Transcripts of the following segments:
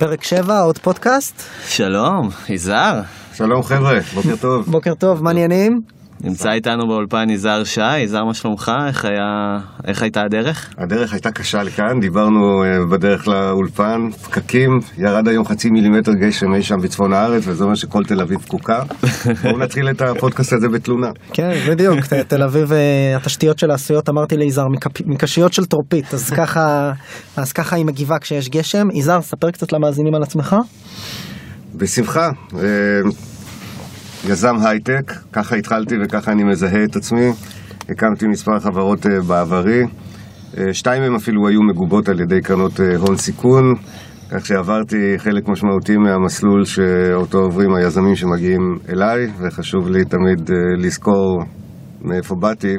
פרק 7, עוד פודקאסט. שלום, יזהר. שלום חבר'ה, בוקר טוב. בוקר טוב, מה העניינים? נמצא איתנו באולפן יזהר שי, יזהר מה שלומך? איך, היה... איך הייתה הדרך? הדרך הייתה קשה לכאן, דיברנו uh, בדרך לאולפן, פקקים, ירד היום חצי מילימטר גשם אי שם בצפון הארץ, וזה אומר שכל תל אביב פקוקה. בואו נתחיל את הפודקאסט הזה בתלונה. כן, בדיוק, תל אביב, אה, התשתיות שלה עשויות, אמרתי ליזהר, מקשיות של טרופית, אז ככה, אז ככה היא מגיבה כשיש גשם. יזהר, ספר קצת למאזינים על עצמך. בשמחה. יזם הייטק, ככה התחלתי וככה אני מזהה את עצמי. הקמתי מספר חברות uh, בעברי, uh, שתיים מהן אפילו היו מגובות על ידי קרנות uh, הון סיכון, כך שעברתי חלק משמעותי מהמסלול שאותו עוברים היזמים שמגיעים אליי, וחשוב לי תמיד לזכור מאיפה באתי,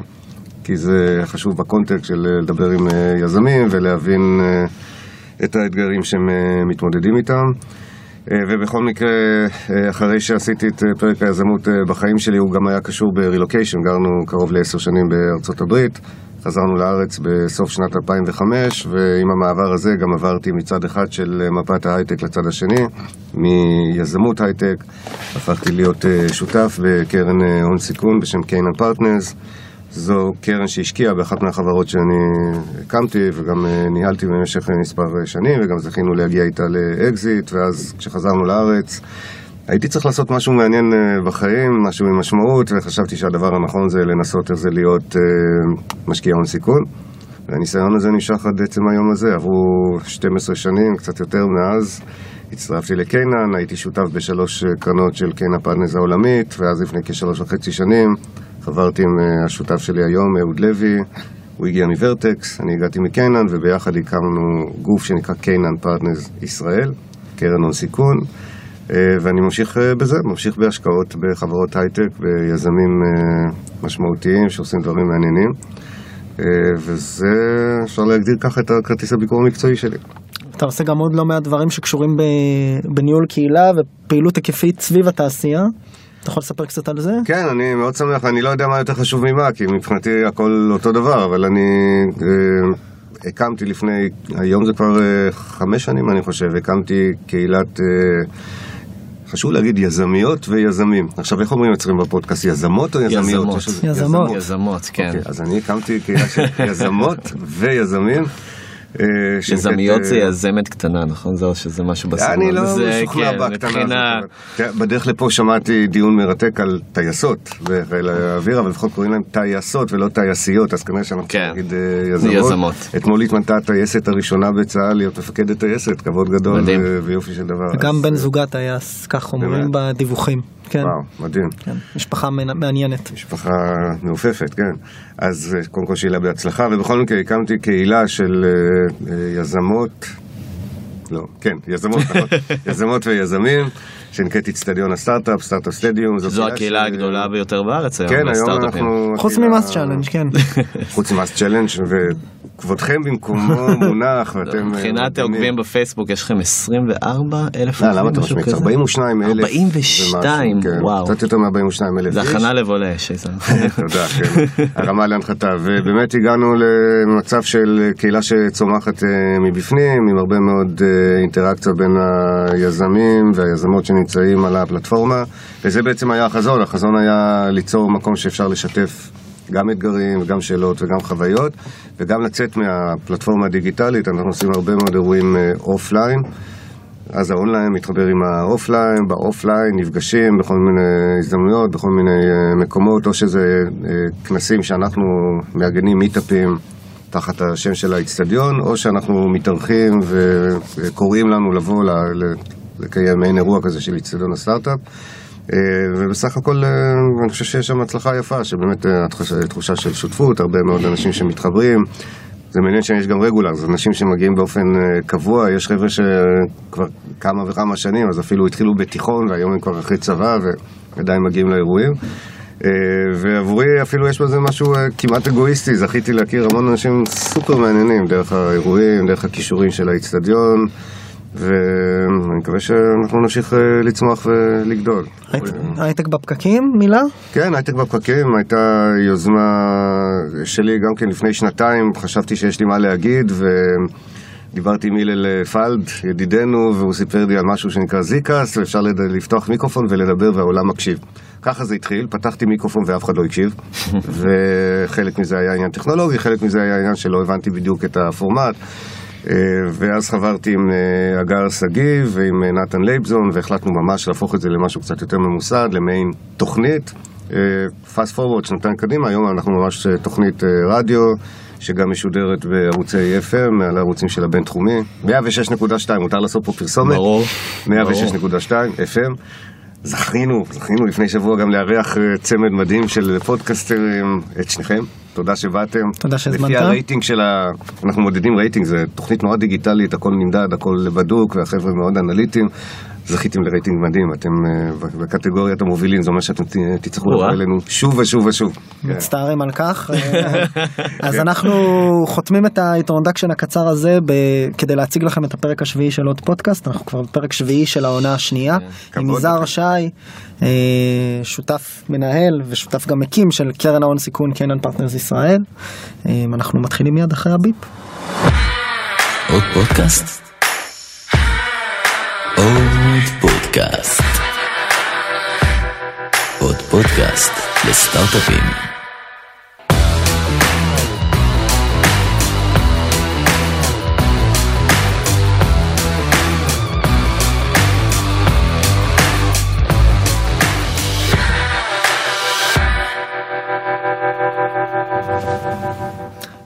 כי זה חשוב בקונטקסט של לדבר עם יזמים ולהבין את האתגרים שהם מתמודדים איתם. אה, ובכל מקרה, אה, אחרי שעשיתי את אה, פרק היזמות בחיים שלי, הוא גם היה קשור ברילוקיישן, גרנו קרוב לעשר שנים בארצות הברית, חזרנו לארץ בסוף שנת 2005, ועם המעבר הזה גם עברתי מצד אחד של מפת ההייטק לצד השני, מיזמות הייטק, הפכתי להיות שותף בקרן הון סיכון בשם Canaan Partners. זו קרן שהשקיעה באחת מהחברות שאני הקמתי וגם אה, ניהלתי במשך אה, מספר שנים וגם זכינו להגיע איתה לאקזיט ואז כשחזרנו לארץ הייתי צריך לעשות משהו מעניין אה, בחיים, משהו עם משמעות וחשבתי שהדבר הנכון זה לנסות איך זה להיות משקיע הון סיכון. והניסיון הזה נמשך עד עצם היום הזה, עברו 12 שנים, קצת יותר מאז. הצטרפתי ל Canaan, הייתי שותף בשלוש קרנות של Canaan Partners העולמית ואז לפני כשלוש וחצי שנים חברתי עם אה, השותף שלי היום, אהוד לוי, הוא הגיע מ Vertex, אני הגעתי מ Canaan, וביחד הקמנו גוף שנקרא Canaan Partners ישראל, קרן הון סיכון, אה, ואני ממשיך אה, בזה, ממשיך בהשקעות בחברות הייטק, ביזמים משמעותיים שעושים דברים מעניינים, וזה, אפשר להגדיר ככה את הכרטיס הביקור המקצועי שלי. אתה עושה גם עוד לא מעט דברים שקשורים בניהול קהילה ופעילות היקפית סביב התעשייה. אתה יכול לספר קצת על זה? כן, אני מאוד שמח, אני לא יודע מה יותר חשוב ממה, כי מבחינתי הכל אותו דבר, אבל אני אה, הקמתי לפני, היום זה כבר אה, חמש שנים אני חושב, הקמתי קהילת... אה, חשוב להגיד יזמיות ויזמים. עכשיו, איך אומרים אצלכם בפודקאסט, יזמות או יזמיות? יזמות. יזמות, יזמות, כן. Okay, אוקיי, אז אני הקמתי קהילה של יזמות ויזמים. אה, יזמיות זה יזמת קטנה, נכון? זהו, שזה משהו בסדר. אני לא משוכנע כן, בהקטנה הזאת. בדרך לפה שמעתי דיון מרתק על טייסות בחיל האוויר, אבל לפחות קוראים להם טייסות ולא טייסיות, אז כנראה שאנחנו צריכים להגיד אה, יזמות. אתמול התמנתה הטייסת הראשונה בצה"ל להיות מפקדת טייסת, כבוד גדול ויופי של דבר. גם בן זוגה טייס, כך אומרים בדיווחים. כן. וואו, מדהים. כן. משפחה מעניינת. משפחה מעופפת, כן. אז אה, קודם כל שיהיה לה בהצלחה, ובכל מקרה הקמתי קהילה של אה, יזמות, לא, כן, יזמות, נכון, יזמות ויזמים. שנקראת איצטדיון הסטארט-אפ, Startup Stadium. זו הקהילה הגדולה ביותר בארץ היום, כן, היום אנחנו... חוץ מ MassChallenge, כן. חוץ מ MassChallenge, וכבודכם במקומו מונח, ואתם... מבחינת עוקבים בפייסבוק יש לכם 24 אלף עוקבים, למה אתה משמיץ? 42 אלף. 42, וואו. קצת יותר מ-42 אלף איש. זה הכנה לבולה, שייזר. תודה, כן. הרמה להנחתה. ובאמת הגענו למצב של קהילה שצומחת אה, מבפנים, עם הרבה מאוד אה, אינטראקציה בין היזמים והיזמות שנמצאים. נמצאים על הפלטפורמה, וזה בעצם היה החזון, החזון היה ליצור מקום שאפשר לשתף גם אתגרים וגם שאלות וגם חוויות, וגם לצאת מהפלטפורמה הדיגיטלית, אנחנו עושים הרבה מאוד אירועים אופליין. אה, אז האונליין מתחבר עם ה offline, ב offline נפגשים בכל מיני הזדמנויות, בכל מיני אה, מקומות, או שזה אה, כנסים שאנחנו מארגנים מיטאפים תחת השם של האיצטדיון, או שאנחנו מתארחים וקוראים לנו לבוא לקיים מעין אירוע כזה של איצטדיון הסטארט-אפ. אה, ובסך הכל אה, אני חושב שיש שם הצלחה יפה, שבאמת אה, תחושה של שותפות, הרבה מאוד אנשים שמתחברים. זה מעניין שיש גם רגולר, זה אנשים שמגיעים באופן קבוע, יש חבר'ה שכבר כמה וכמה שנים, אז אפילו התחילו בתיכון והיום הם כבר אחרי צבא ועדיין מגיעים לאירועים. ועבורי אפילו יש בזה משהו כמעט אגואיסטי, זכיתי להכיר המון אנשים סופר מעניינים דרך האירועים, דרך הכישורים של האיצטדיון. ואני מקווה שאנחנו נמשיך אה, לצמוח ולגדול. הייטק בפקקים, מילה? כן, הייטק בפקקים הייתה יוזמה שלי גם כן לפני שנתיים, חשבתי שיש לי מה להגיד ו... דיברתי עם הלל פלד, ידידנו, והוא סיפר לי על משהו שנקרא זיקאס, ואפשר. לפתוח מיקרופון ולדבר והעולם מקשיב. ככה זה התחיל, פתחתי מיקרופון ואף אחד לא הקשיב, וחלק מזה היה עניין טכנולוגי, חלק מזה היה עניין שלא הבנתי בדיוק את הפורמט. אה, ואז חברתי עם אה, הגר שגיב ועם אה, נתן לייבזון, והחלטנו ממש להפוך את זה למשהו קצת יותר ממוסד, למעין תוכנית. Fast forward, שנתיים קדימה, היום אנחנו ממש תוכנית רדיו, שגם משודרת בערוצי FM, על הערוצים של הבינתחומי. 106.2, מותר לעשות פה פרסומת? ברור. 106.2, FM. זכינו, זכינו לפני שבוע גם לארח צמד מדהים של פודקסטרים, את שניכם. תודה שבאתם. תודה שהזמנת. לפי הרייטינג של ה... אנחנו מודדים רייטינג, זו תוכנית נורא דיגיטלית, הכל נמדד, הכל בדוק, והחבר'ה מאוד אנליטיים. זכיתם לרייטינג מדהים, אתם אה, בקטגוריית המובילים, זה אומר שאתם תצטרכו לבוא אלינו שוב ושוב ושוב. מצטערים על כך. אה, אז אנחנו חותמים את ה introduction הקצר הזה כדי להציג לכם את הפרק השביעי של עוד פודקאסט, אנחנו כבר בפרק שביעי של העונה השנייה, כן. עם יזהר שי, אה, שותף מנהל ושותף גם מקים של קרן ההון סיכון Canaan Partners ישראל. אנחנו מתחילים מיד אחרי הביפ. עוד פודקאסט? עוד פודקאסט. עוד פודקאסט לסטארט-אפים.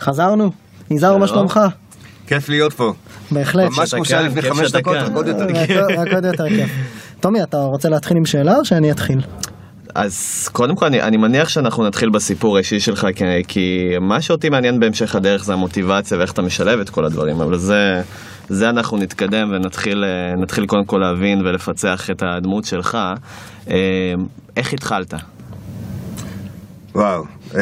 חזרנו, נזהר מה שלומך? כיף להיות פה. בהחלט. ממש כמו שהיה לפני חמש דקות, רק עוד יותר כיף. רק עוד יותר כיף. טומי, אתה רוצה להתחיל עם שאלה או שאני אתחיל? אז קודם כל אני, אני מניח שאנחנו נתחיל בסיפור האישי שלך כי, כי מה שאותי מעניין בהמשך הדרך זה המוטיבציה ואיך אתה משלב את כל הדברים אבל זה, זה אנחנו נתקדם ונתחיל קודם כל להבין ולפצח את הדמות שלך. אה, איך התחלת? וואו, אמ,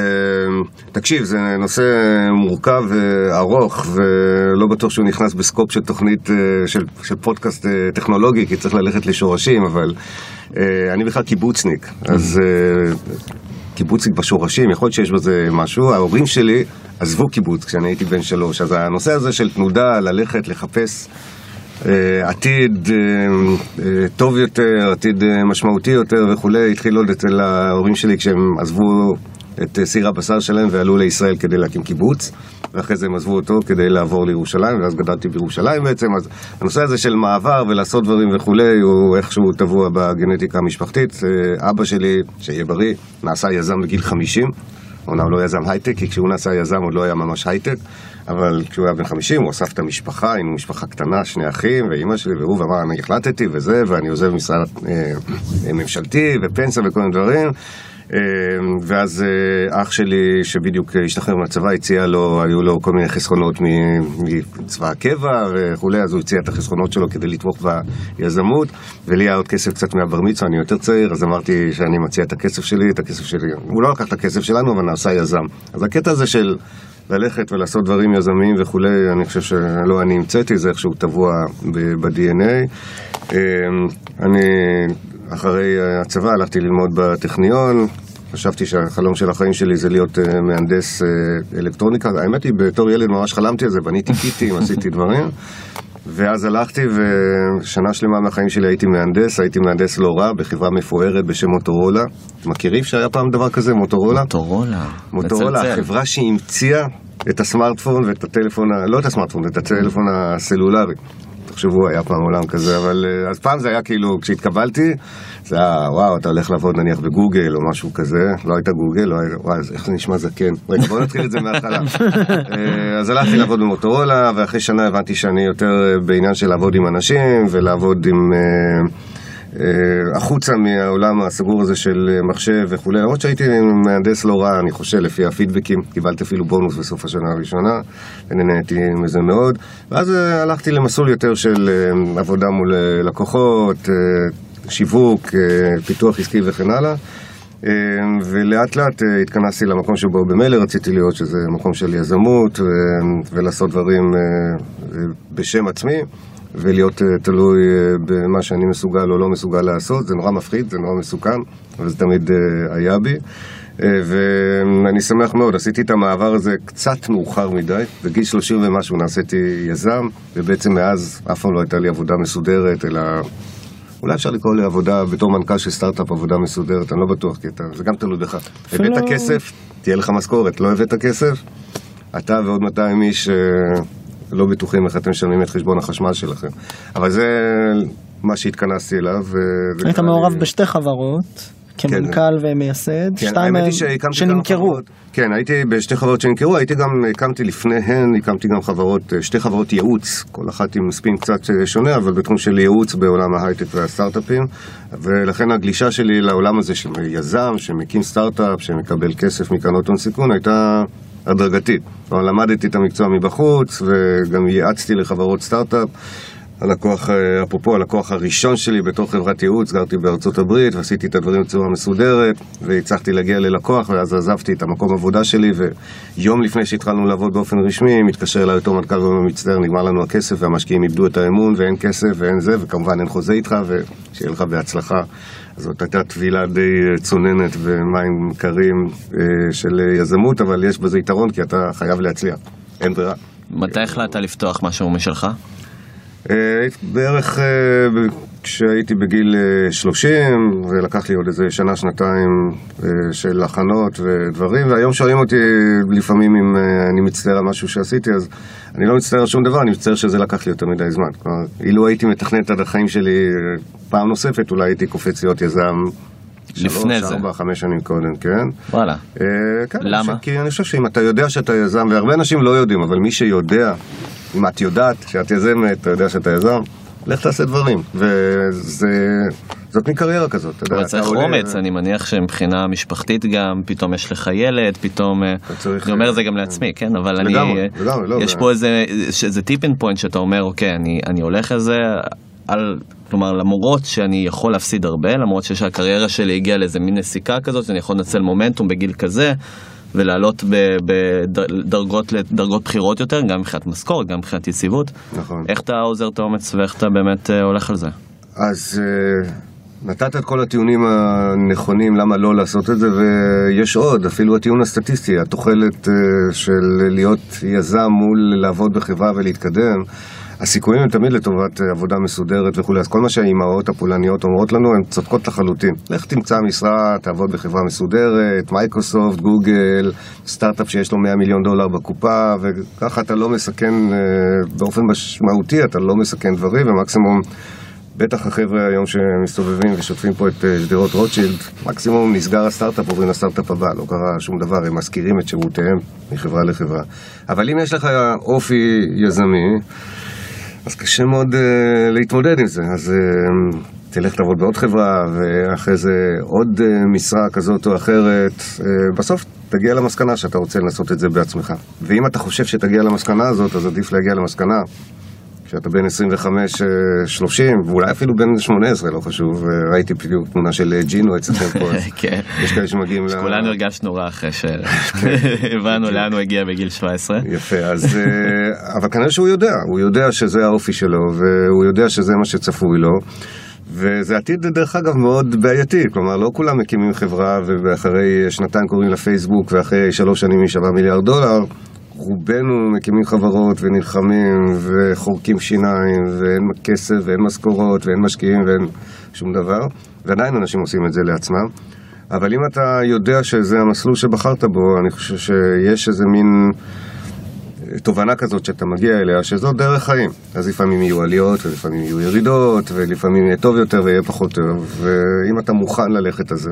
תקשיב, זה נושא מורכב וארוך, ולא בטוח שהוא נכנס בסקופ של תוכנית, אה, של, של פודקאסט אה, טכנולוגי, כי צריך ללכת לשורשים, אבל אה, אני בכלל קיבוצניק, אז קיבוצניק בשורשים, יכול להיות שיש בזה משהו. ההורים שלי עזבו קיבוץ כשאני הייתי בן שלוש, אז הנושא הזה של תנודה, ללכת, לחפש עתיד טוב יותר, עתיד משמעותי יותר וכולי, התחיל עוד אצל ההורים שלי כשהם עזבו את אה, סיר הבשר שלהם ועלו לישראל כדי להקים קיבוץ ואחרי זה הם עזבו אותו כדי לעבור לירושלים ואז גדלתי בירושלים בעצם אז הנושא הזה של מעבר ולעשות דברים וכולי הוא איכשהו טבוע בגנטיקה המשפחתית. אה, אבא שלי, שיהיה בריא, נעשה יזם בגיל 50 אומנם לא יזם הייטק, כי כשהוא נעשה יזם עוד לא היה ממש הייטק, אבל כשהוא היה בן 50 הוא אסף את המשפחה, היינו משפחה קטנה, שני אחים, ואימא שלי, והוא ואמר, אני החלטתי וזה, ואני עוזב משרד אה, ממשלתי ופנסיה וכל מיני דברים. אמ, ואז אה, אח שלי, שבדיוק השתחרר מהצבא, הציע לו, היו לו כל מיני חסכונות מצבא הקבע וכולי, אז הוא הציע את החסכונות שלו כדי לתמוך ביזמות, ולי היה עוד כסף קצת מהבר מצווה, אני יותר צעיר, אז אמרתי שאני מציע את הכסף שלי, את הכסף שלי, הוא לא לקח את הכסף שלנו, אבל נעשה יזם. אז הקטע הזה של... ללכת ולעשות דברים יזמיים וכולי, אני חושב שלא אני המצאתי, זה איכשהו טבוע ב-DNA. אמ, אני אחרי הצבא הלכתי ללמוד בטכניון, חשבתי שהחלום של החיים שלי זה להיות uh, מהנדס uh, אלקטרוניקה. האמת היא, בתור ילד ממש חלמתי על זה, בניתי קיטים, עשיתי דברים. ואז הלכתי ושנה שלמה מהחיים שלי הייתי מהנדס, הייתי מהנדס לא רע בחברה מפוארת בשם מוטורולה. מכירים שהיה פעם דבר כזה, מוטורולה? מוטורולה. מוטורולה, החברה שהמציאה את הסמארטפון ואת הטלפון, לא את הסמארטפון, את הטלפון הסלולרי. תחשבו, היה פעם עולם כזה, אבל אה, אז פעם זה היה כאילו, כשהתקבלתי, זה היה, וואו, אתה הולך לעבוד נניח בגוגל או משהו כזה, לא הייתה גוגל, לא היה, וואי, איך זה נשמע זקן. רגע, בוא נתחיל את זה מההתחלה. אה, אז הלכתי לעבוד במוטורולה, ואחרי שנה הבנתי שאני יותר אה, בעניין של לעבוד עם אנשים, ולעבוד עם... אה, החוצה מהעולם הסגור הזה של מחשב וכולי, למרות שהייתי מהנדס לא רע, אני חושב, לפי הפידבקים, קיבלתי אפילו בונוס בסוף השנה הראשונה, ונהניתי מזה מאוד, ואז הלכתי למסלול יותר של עבודה מול לקוחות, שיווק, פיתוח עסקי וכן הלאה. ולאט לאט התכנסתי למקום שבו במילא רציתי להיות, שזה מקום של יזמות ולעשות דברים בשם עצמי. ולהיות תלוי במה שאני מסוגל או לא מסוגל לעשות, זה נורא מפחיד, זה נורא מסוכן, אבל זה תמיד היה בי. ואני שמח מאוד, עשיתי את המעבר הזה קצת מאוחר מדי, בגיל 30 ומשהו נעשיתי יזם, ובעצם מאז אף פעם לא הייתה לי עבודה מסודרת, אלא אולי אפשר לקרוא לעבודה בתור מנכ"ל של סטארט-אפ עבודה מסודרת, אני לא בטוח, כי אתה, זה גם תלוי בך. אפילו- הבאת כסף, תהיה לך משכורת, לא הבאת כסף, אתה ועוד 200 איש אה, לא בטוחים איך אתם משלמים את חשבון החשמל שלכם. אבל זה מה שהתכנסתי אליו. ו- היית מעורב בשתי חברות, כמנכ"ל ומייסד, כן, שתיים האמת היא שנמכרו. חברות. כן, הייתי בשתי חברות שנמכרו, הייתי גם, הקמתי לפניהן, הקמתי גם חברות, אה, שתי חברות ייעוץ, כל אחת עם ספין קצת אה, שונה, אבל בתחום של ייעוץ בעולם ההייטק והסטארט-אפים, ולכן הגלישה שלי לעולם הזה של יזם, שמקים סטארט-אפ, שמקבל כסף מקרנות הון סיכון, הייתה הדרגתית. כלומר, למדתי את המקצוע מבחוץ, וגם ייעצתי לחברות סטארט-אפ. הלקוח, אה, אפרופו הלקוח הראשון שלי בתור חברת ייעוץ, גרתי בארצות הברית ועשיתי את הדברים בצורה מסודרת והצלחתי להגיע ללקוח ואז עזבתי את המקום עבודה שלי ויום לפני שהתחלנו לעבוד באופן רשמי מתקשר אליי אותו מנכ"ל ואומר מצטער נגמר לנו הכסף והמשקיעים איבדו את האמון ואין כסף ואין זה וכמובן אין חוזה איתך ושיהיה לך בהצלחה. זאת הייתה טבילה די אה, צוננת ומים קרים אה, של יזמות אבל יש בזה יתרון כי אתה חייב להצליח, אין ברירה. מתי החלטת לפתוח משהו משלך? אה, בערך אה, כשהייתי בגיל אה, 30, ולקח לי עוד איזה שנה, שנתיים אה, של הכנות ודברים, והיום שואלים אותי לפעמים אם אה, אני מצטער על משהו שעשיתי, אז אני לא מצטער על שום דבר, אני מצטער שזה לקח לי יותר מדי זמן. כלומר, אילו הייתי מתכנן את החיים שלי אה, פעם נוספת, אולי הייתי קופץ להיות יזם. לפני שלוש, זה. ארבע, חמש שנים קודם, כן. וואלה. אה, כן, למה? חושב- כי אני חושב שאם אתה יודע שאתה יזם, והרבה אנשים לא יודעים, אבל מי שיודע, אם את יודעת שאת יזמת, אתה יודע שאתה יזם, לך תעשה דברים. וזאת מין קריירה כזאת. אתה יודע, אבל צריך אומץ, אני מניח שמבחינה משפחתית גם, פתאום יש לך ילד, פתאום... אה, אני אומר את זה גם לעצמי, כן, אבל אני... לגמרי, אה, לגמרי, לא, יש פה איזה טיפין פוינט שאתה אומר, אוקיי, אני- אני הולך על זה, על... כלומר, למרות שאני יכול להפסיד הרבה, למרות שהקריירה שלי הגיעה לאיזה מין נסיקה כזאת, שאני יכול לנצל מומנטום בגיל כזה, ולעלות בדרגות לדרגות בכירות יותר, גם מבחינת משכורת, גם מבחינת יציבות. נכון. איך אתה עוזר את האומץ ואיך אתה באמת אה, הולך על זה? אז אה, נתת את כל הטיעונים הנכונים למה לא לעשות את זה, ויש עוד, אפילו הטיעון הסטטיסטי, התוחלת אה, של להיות יזם מול לעבוד בחברה ולהתקדם. הסיכויים הם תמיד לטובת אה, עבודה מסודרת וכולי, אז כל מה שהאימהות הפולניות אומרות לנו, הן צודקות לחלוטין. לך תמצא משרה, תעבוד בחברה מסודרת, מייקרוסופט, גוגל, סטארט-אפ שיש לו 100 מיליון דולר בקופה, וככה אתה לא מסכן, אה, באופן משמעותי, אתה לא מסכן דברים, ומקסימום... בטח החבר'ה היום שמסתובבים ושוטפים פה את אה, שדרות רוטשילד, מקסימום נסגר הסטארט-אפ, עוברים לסטארט-אפ הבא, לא קרה שום דבר, הם משכירים את שירותיהם מחברה לחברה. אבל אם יש לך אופי יזמי, אז קשה מאוד uh, להתמודד עם זה. אז uh, תלך לעבוד בעוד חברה, ואחרי זה עוד uh, משרה כזאת או אחרת. בסוף תגיע למסקנה שאתה רוצה לנסות את זה בעצמך. ואם אתה חושב שתגיע למסקנה הזאת, אז עדיף להגיע למסקנה כשאתה בן 25-30, ואולי אפילו בן 18, לא חשוב. אה, ראיתי בדיוק תמונה של אה, ג'ינו אצלכם פה. אז כן. יש כאלה שמגיעים ל... כולנו הרגשנו רע אחרי שהבנו לאן הוא הגיע בגיל 17. יפה, אז... אה, אבל כנראה שהוא יודע, הוא יודע שזה האופי שלו, והוא יודע שזה מה שצפוי לו. וזה עתיד, דרך אגב, מאוד בעייתי. כלומר, לא כולם מקימים חברה, ואחרי שנתיים קוראים לה פייסבוק, ואחרי שלוש שנים היא שווה מיליארד דולר. רובנו מקימים חברות ונלחמים וחורקים שיניים ואין כסף ואין משכורות ואין משקיעים ואין שום דבר ועדיין אנשים עושים את זה לעצמם אבל אם אתה יודע שזה המסלול שבחרת בו, אני חושב שיש איזה מין תובנה כזאת שאתה מגיע אליה, שזאת דרך חיים. אז לפעמים יהיו עליות, ולפעמים יהיו ירידות, ולפעמים יהיה טוב יותר ויהיה פחות טוב, ואם אתה מוכן ללכת על זה,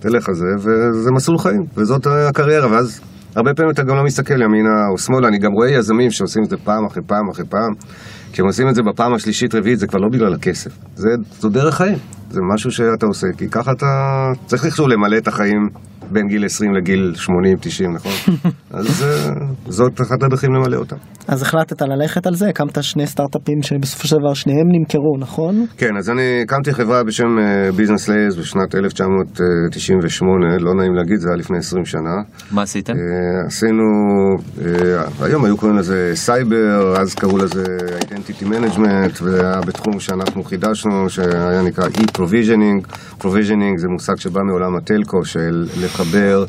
תלך על זה, וזה מסלול חיים, וזאת הקריירה, ואז הרבה פעמים אתה גם לא מסתכל ימינה או שמאלה, אני גם רואה יזמים שעושים את זה פעם אחרי פעם אחרי פעם, כשהם עושים את זה בפעם השלישית רביעית זה כבר לא בגלל הכסף, זה, זו דרך חיים, זה משהו שאתה עושה, כי ככה אתה צריך איכשהו למלא את החיים בין גיל 20 לגיל 80-90, נכון? אז אה, זאת אחת הדרכים למלא אותה. אז החלטת ללכת על זה, הקמת שני סטארט-אפים שבסופו של דבר שניהם נמכרו, נכון? כן, אז אני הקמתי חברה בשם ביזנס לייז בשנת 1998, לא נעים להגיד, זה היה לפני 20 שנה. מה עשיתם? עשינו, היום היו קוראים לזה סייבר, אז קראו לזה Identity Management, והיה בתחום שאנחנו חידשנו, שהיה נקרא e-provisioning. provisioning זה מושג שבא מעולם ה telco, של לחבר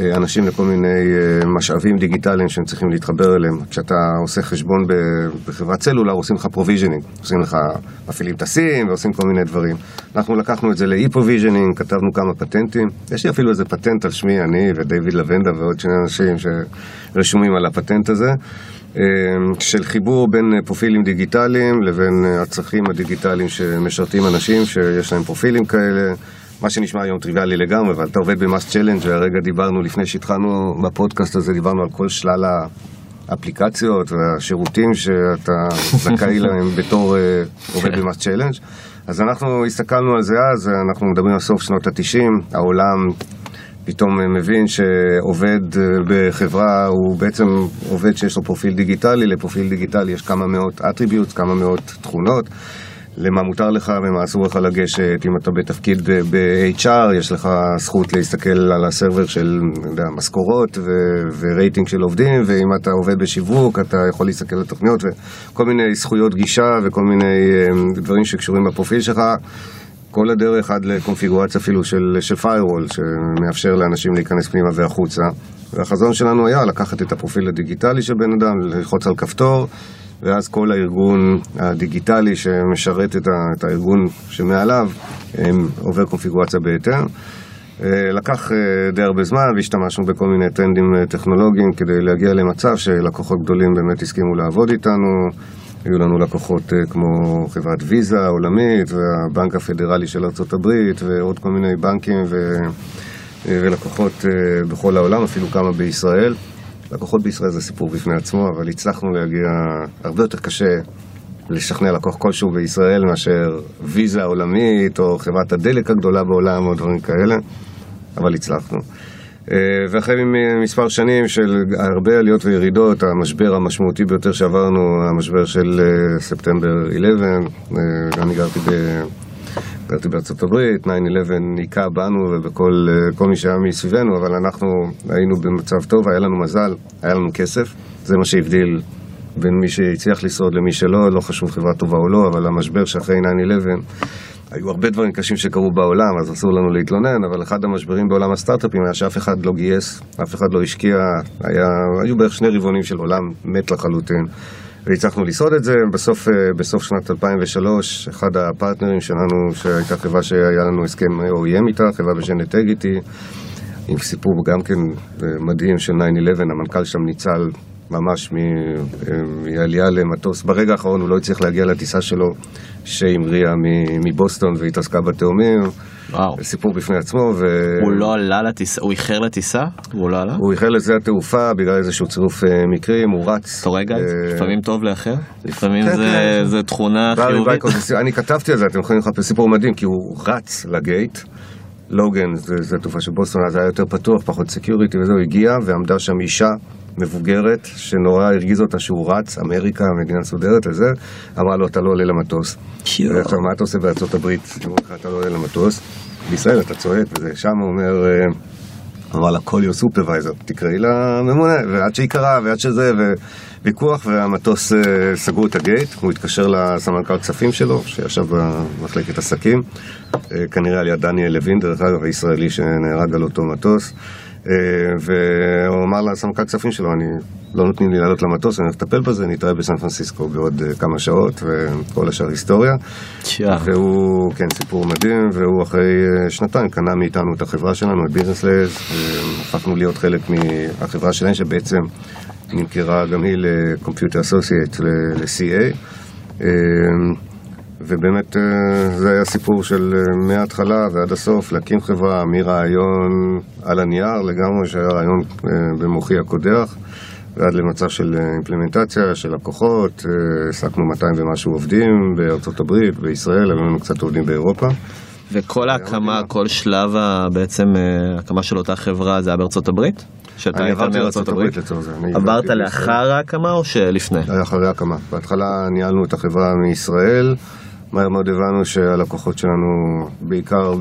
אה, אנשים לכל מיני אה, משאבים דיגיטליים שהם צריכים להתחבר אליהם. כשאתה עושה חשבון בחברת סלולר, עושים לך provisioning, עושים לך, מפעילים סים ועושים כל מיני דברים. אנחנו לקחנו את זה ל e-provisioning, כתבנו כמה פטנטים. יש לי אפילו איזה פטנט על שמי, אני ודייוויד לבנדה ועוד שני אנשים שרשומים על הפטנט הזה. אה, של חיבור בין פרופילים דיגיטליים לבין הצרכים הדיגיטליים שמשרתים אנשים שיש להם פרופילים כאלה. מה שנשמע היום טריוויאלי לגמרי, אבל אתה עובד במאסט צ'לנג' והרגע דיברנו, לפני שהתחלנו בפודקאסט הזה, דיברנו על כל שלל האפליקציות והשירותים שאתה זכאי להם בתור uh, עובד במאסט צ'לנג'. אז אנחנו הסתכלנו על זה אז, אנחנו מדברים על סוף שנות התשעים, העולם פתאום מבין שעובד אה, בחברה הוא בעצם עובד שיש לו פרופיל דיגיטלי, לפרופיל דיגיטלי יש כמה מאות attributes, כמה מאות תכונות. למה מותר לך ומה אסור לך לגשת, אם אתה בתפקיד ב-HR, יש לך זכות להסתכל על ה server של משכורות ו- ורייטינג של עובדים, ואם אתה עובד בשיווק, אתה יכול להסתכל על תוכניות וכל מיני זכויות גישה וכל מיני אמ, דברים שקשורים בפרופיל שלך. כל הדרך עד לקונפיגורציה אפילו של, של firewall, שמאפשר לאנשים להיכנס פנימה והחוצה. והחזון שלנו היה לקחת את הפרופיל הדיגיטלי של בן אדם, ללחוץ על כפתור. ואז כל הארגון הדיגיטלי שמשרת את, הארגון שמעליו עובר קונפיגורציה בהתאם. אה, לקח אה, די הרבה זמן והשתמשנו בכל מיני טרנדים אה, טכנולוגיים כדי להגיע למצב שלקוחות גדולים באמת הסכימו לעבוד איתנו. היו לנו לקוחות כמו חברת ויזה העולמית והבנק הפדרלי של ארה"ב ועוד כל מיני בנקים ו... ולקוחות בכל העולם, אפילו כמה בישראל. לקוחות בישראל זה סיפור בפני עצמו, אבל הצלחנו להגיע הרבה יותר קשה לשכנע לקוח כלשהו בישראל מאשר ויזה עולמית או חברת הדלק הגדולה בעולם או דברים כאלה, אבל הצלחנו. אה, ואחרי מספר שנים של הרבה עליות וירידות, המשבר המשמעותי ביותר שעברנו, המשבר של אה, ספטמבר 11, אה, גם הגרתי ב... גרתי בארצות הברית, 9-11 היכה בנו ובכל אה, מי שהיה מסביבנו, אבל אנחנו היינו במצב טוב, היה לנו מזל, היה לנו כסף, זה מה שהבדיל בין מי שהצליח לשרוד למי שלא, לא חשוב חברה טובה או לא, אבל המשבר שאחרי 9-11 היו הרבה דברים קשים שקרו בעולם, אז אסור לנו להתלונן, אבל אחד המשברים בעולם הסטארט-אפים היה שאף אחד לא גייס, אף אחד לא השקיע, היה, היו בערך שני רבעונים של עולם מת לחלוטין. והצלחנו לשרוד את זה. בסוף, אה, בסוף שנת 2003, אחד הפרטנרים שלנו, שהייתה חברה שהיה לנו הסכם OEM איתה, חברה בשם נטגיטי, עם סיפור גם כן אה, מדהים של 9-11, המנכ"ל שם ניצל ממש אה, מעלייה למטוס. ברגע האחרון הוא לא הצליח להגיע לטיסה שלו, שהמריאה מבוסטון והתעסקה בתאומים. וואו. סיפור בפני עצמו. ו... הוא לא עלה לטיסה, הוא איחר לטיסה? הוא לא עלה? הוא איחר לשדה התעופה בגלל איזשהו צירוף אה, מקרים, הוא רץ. אתה רואה גיא? אה, לפעמים טוב לאחר? לפעמים כן, זה, כן. זה תכונה חיובית. אני כתבתי על זה, אתם יכולים לחפש סיפור מדהים, כי הוא רץ לגייט. לוגן, שדה תעופה של בוסטון, אז היה יותר פתוח, פחות security וזהו, הגיע ועמדה שם אישה מבוגרת, שנורא הרגיז אותה שהוא רץ, אמריקה, מדינה מסודרת וזה, אמרה לו, אתה לא עולה למטוס. עכשיו, מה אתה עושה בארצות הברית? אמרו לך, אתה לא עולה למטוס. בישראל אתה צועק וזה, שם הוא אומר, אמר לה, call your supervisor, תקראי לממונה, ועד שהיא קראה, ועד שזה, וויכוח, והמטוס אה, סגרו את ה gate, הוא התקשר לסמנכ"ל כספים שלו, שישב במחלקת עסקים, אה, כנראה על יד דניאל לוין, דרך אגב, הישראלי שנהרג על אותו מטוס. אה, והוא אמר לסמכ"ל כספים שלו, אני לא נותנים לי לעלות למטוס, אני הולך לטפל בזה, נתראה בסן פרנסיסקו בעוד אה, כמה שעות, וכל השאר היסטוריה. והוא, כן, סיפור מדהים, והוא אחרי אה, שנתיים קנה מאיתנו את החברה שלנו, את Business Layers, הפכנו להיות חלק מהחברה שלהם, שבעצם נמכרה גם היא ל Computer Associates, ל-CA. ובאמת אה, זה היה סיפור של אה, מההתחלה ועד הסוף להקים חברה מרעיון על הנייר לגמרי שהיה רעיון אה, במוחי הקודח ועד למצב של אימפלמנטציה של לקוחות, העסקנו 200 ומשהו עובדים בארצות הברית, בישראל, היו לנו קצת עובדים באירופה וכל ההקמה, כל שלב בעצם הקמה של אותה חברה זה היה בארצות הברית? שאתה היית מארצות הברית לצורך זה. עברת לאחר ההקמה או שלפני? אחרי ההקמה. בהתחלה ניהלנו את החברה מישראל. מהר מאוד הבנו שהלקוחות שלנו, בעיקר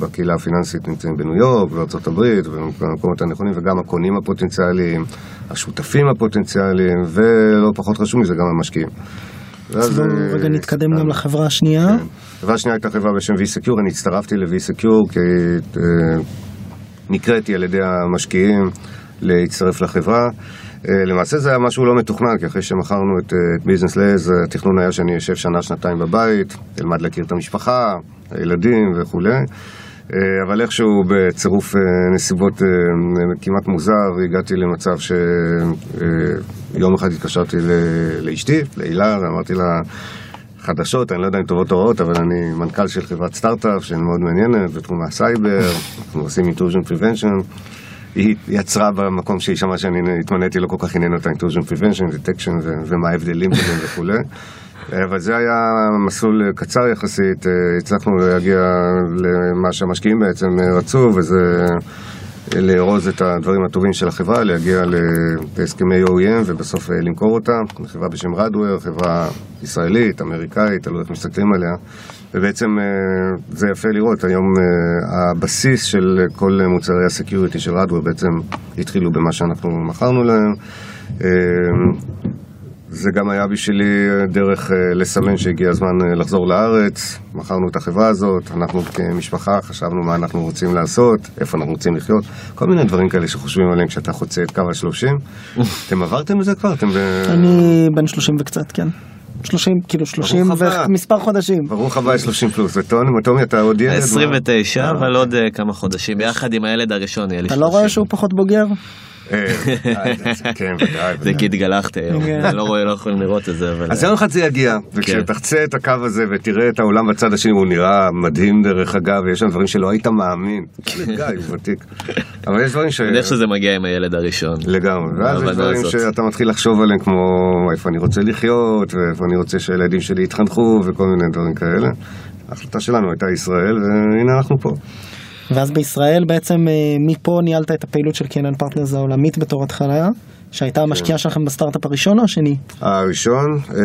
בקהילה הפיננסית, נמצאים בניו יורק, בארצות הברית, ובמקומות הנכונים, וגם הקונים הפוטנציאליים, השותפים הפוטנציאליים, ולא פחות חשוב מזה, גם המשקיעים. אז בואו רגע אה, נתקדם גם לחברה השנייה. כן. החברה השנייה הייתה חברה בשם V-Secure, אני הצטרפתי ל-V-Secure כי אה, נקראתי על ידי המשקיעים להצטרף לחברה. אה, למעשה זה היה משהו לא מתוכנן, כי אחרי שמכרנו את Business Layers, התכנון היה שאני אשב שנה, שנתיים בבית, אלמד להכיר את המשפחה, הילדים וכולי. אה, אבל איכשהו בצירוף אה, נסיבות כמעט מוזר, הגעתי למצב שיום אחד התקשרתי לאשתי, להילה, ואמרתי לה, חדשות, אני לא יודע אם טובות או רעות, אבל אני מנכ"ל של חברת סטארט-אפ שהיא מאוד מעניינת בתחום הסייבר, אנחנו עושים intrusion prevention. היא יצרה במקום שהיא שמעה שאני התמניתי, לא כל כך עניין אותה intrusion prevention, detection ומה ההבדלים ביניהם וכולי. אבל זה היה מסלול קצר יחסית, הצלחנו להגיע למה שהמשקיעים בעצם רצו, וזה לארוז את הדברים הטובים של החברה, להגיע להסכמי OEM ובסוף למכור אותה. חברה בשם רדוור, חברה ישראלית, אמריקאית, תלוי איך מסתכלים עליה. ובעצם אה, זה יפה לראות, היום אה, הבסיס של כל מוצרי הסקיוריטי של רדוור בעצם התחילו במה שאנחנו מכרנו להם. אה, זה גם היה בשבילי דרך לסמן שהגיע הזמן לחזור לארץ, מכרנו את החברה הזאת, אנחנו כמשפחה חשבנו מה אנחנו רוצים לעשות, איפה אנחנו רוצים לחיות, כל מיני דברים כאלה שחושבים עליהם כשאתה חוצה את קו השלושים. אתם עברתם את זה כבר? אתם ב... אני בן שלושים וקצת, כן. 30, כאילו 30 ומספר חודשים. ברוך הבא 30 פלוס. וטומי, אתה עוד ילד? 29, אבל עוד אה, כמה חודשים, ביחד עם הילד הראשון יהיה לי 30. אתה לא רואה שהוא פחות בוגר? אה, כן, ודאי. זה כי התגלחתי היום, כן. אני לא רואה, לא יכולים לראות את זה. אז יום אחד זה יגיע, וכשתחצה את הקו הזה ותראה את העולם בצד השני, הוא נראה מדהים דרך אגב, ויש שם דברים שלא היית מאמין. גיא, הוא ותיק. אבל יש דברים ש... אני איך שזה מגיע עם הילד הראשון. לגמרי, ואז יש דברים שאתה מתחיל לחשוב עליהם, כמו איפה אני רוצה לחיות, ואיפה אני רוצה שהילדים שלי יתחנכו, וכל מיני דברים כאלה. ההחלטה שלנו הייתה ישראל, והנה אנחנו פה. ואז בישראל בעצם אה, מפה ניהלת את הפעילות של Canaan Partners העולמית בתור התחלה, שהייתה המשקיעה שלכם בסטארט-אפ הראשון או השני? הראשון, אה,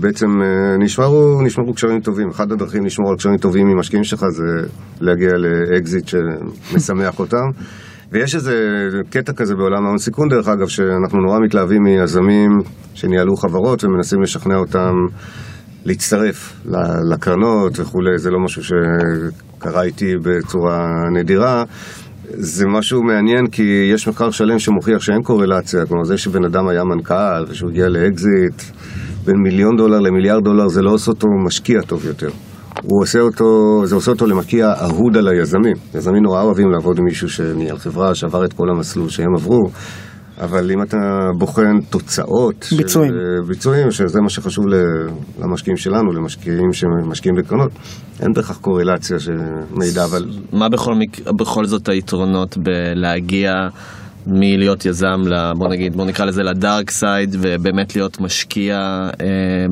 בעצם אה, נשמרו, נשמרו קשרים טובים. אחת הדרכים לשמור על קשרים טובים עם משקיעים שלך זה להגיע לאקזיט שמשמח אותם. ויש איזה קטע כזה בעולם ההון סיכון דרך אגב, שאנחנו נורא מתלהבים מיזמים שניהלו חברות ומנסים לשכנע אותם להצטרף לקרנות וכולי, זה לא משהו שקרה איתי בצורה נדירה. זה משהו מעניין כי יש מחקר שלם שמוכיח שאין קורלציה, כלומר זה שבן אדם היה מנכ"ל ושהוא הגיע לאקזיט בין מיליון דולר למיליארד דולר זה לא עושה אותו משקיע טוב יותר. הוא עושה אותו, זה עושה אותו למשקיע אהוד על היזמים. יזמים נורא אוהבים לעבוד עם מישהו שניהל חברה, שעבר את כל המסלול שהם עברו. אבל אם אתה בוחן תוצאות, ביצועים, של, ביצועים שזה מה שחשוב למשקיעים שלנו, למשקיעים שמשקיעים בקרנות, אין בהכרח קורלציה שמעידה, אבל... מה בכל, מק... בכל זאת היתרונות בלהגיע מלהיות יזם, בוא נגיד, בוא נקרא לזה לדארק סייד, ובאמת להיות משקיע אה,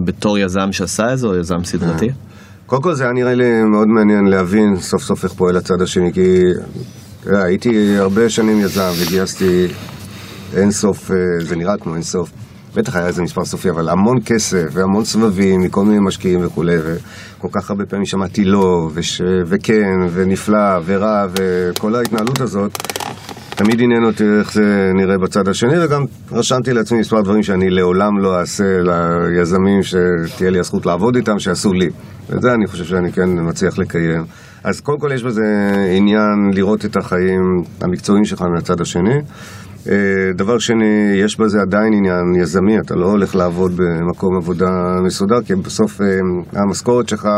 בתור יזם שעשה את זה, או יזם סדרתי? קודם כל זה היה נראה לי מאוד מעניין להבין סוף סוף איך פועל הצד השני, כי הייתי הרבה שנים יזם וגייסתי אין סוף, אה, זה נראה כמו אין סוף. בטח היה איזה מספר סופי, אבל המון כסף והמון סבבים מכל מיני משקיעים וכולי, וכל כך הרבה פעמים שמעתי לא, וש... וכן, ונפלא, ורע, וכל ההתנהלות הזאת, תמיד עניין אותי איך זה נראה בצד השני, וגם רשמתי לעצמי מספר דברים שאני לעולם לא אעשה ליזמים שתהיה לי הזכות לעבוד איתם, שעשו לי. ואת זה אני חושב שאני כן מצליח לקיים. אז קודם כל יש בזה עניין לראות את החיים המקצועיים שלך מהצד השני. אה, דבר שני, יש בזה עדיין עניין יזמי, אתה לא הולך לעבוד במקום עבודה מסודר, כי בסוף אה, המשכורת שלך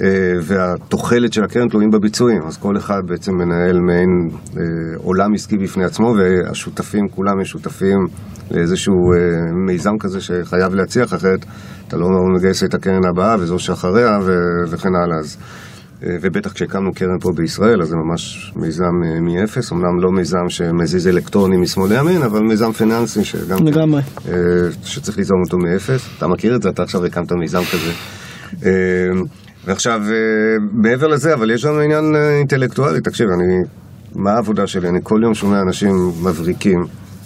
אה, והתוחלת של הקרן תלויים בביצועים, אז כל אחד בעצם מנהל מעין עולם עסקי בפני עצמו, והשותפים כולם משותפים לאיזשהו מיזם כזה שחייב להצליח, אחרת אתה לא מגייס את הקרן הבאה וזו שאחריה וכן הלאה. אז ובטח כשהקמנו קרן פה בישראל, אז זה ממש מיזם אה, מאפס, אמנם לא מיזם שמזיז אלקטרונים משמאל לימין, אבל מיזם פיננסי שגם... כן, לגמרי. שצריך ליזום אותו מאפס. אתה מכיר את זה? אתה עכשיו הקמת מיזם כזה. ועכשיו, אה, מעבר לזה, אבל יש גם עניין אה, אינטלקטואלי, תקשיב, אני, מה העבודה שלי? אני כל יום שומע אנשים מבריקים,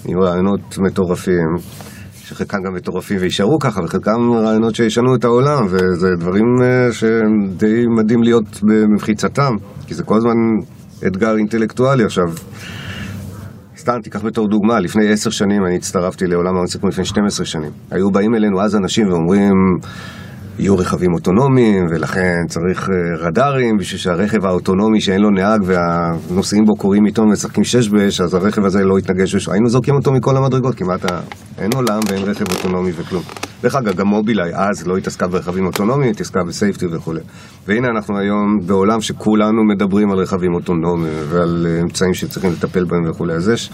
עם רעיונות מטורפים, שחלקם גם מטורפים ויישארו ככה, וחלקם רעיונות שישנו את העולם, וזה דברים אה, שהם די מדהים להיות במחיצתם, כי זה כל הזמן אתגר אינטלקטואלי עכשיו. סתם, תיקח בתור דוגמה, לפני עשר שנים אני הצטרפתי לעולם ההון סיכון לפני 12 שנים. היו באים אלינו אז אנשים ואומרים, יהיו רכבים אוטונומיים, ולכן צריך אה, רדארים, בשביל שהרכב האוטונומי שאין לו נהג והנוסעים בו קוראים עיתון ומשחקים שש באש, אז הרכב הזה לא יתנגש. היינו זורקים אותו מכל המדרגות, כמעט אין עולם ואין רכב אוטונומי וכלום. דרך אגב, גם מובילאיי אז לא התעסקה ברכבים אוטונומיים, התעסקה בסייפטי וכולי. והנה אנחנו היום בעולם שכולנו מדברים על רכבים אוטונומיים ועל אה, אמצעים שצריכים לטפל בהם וכולי. אז יש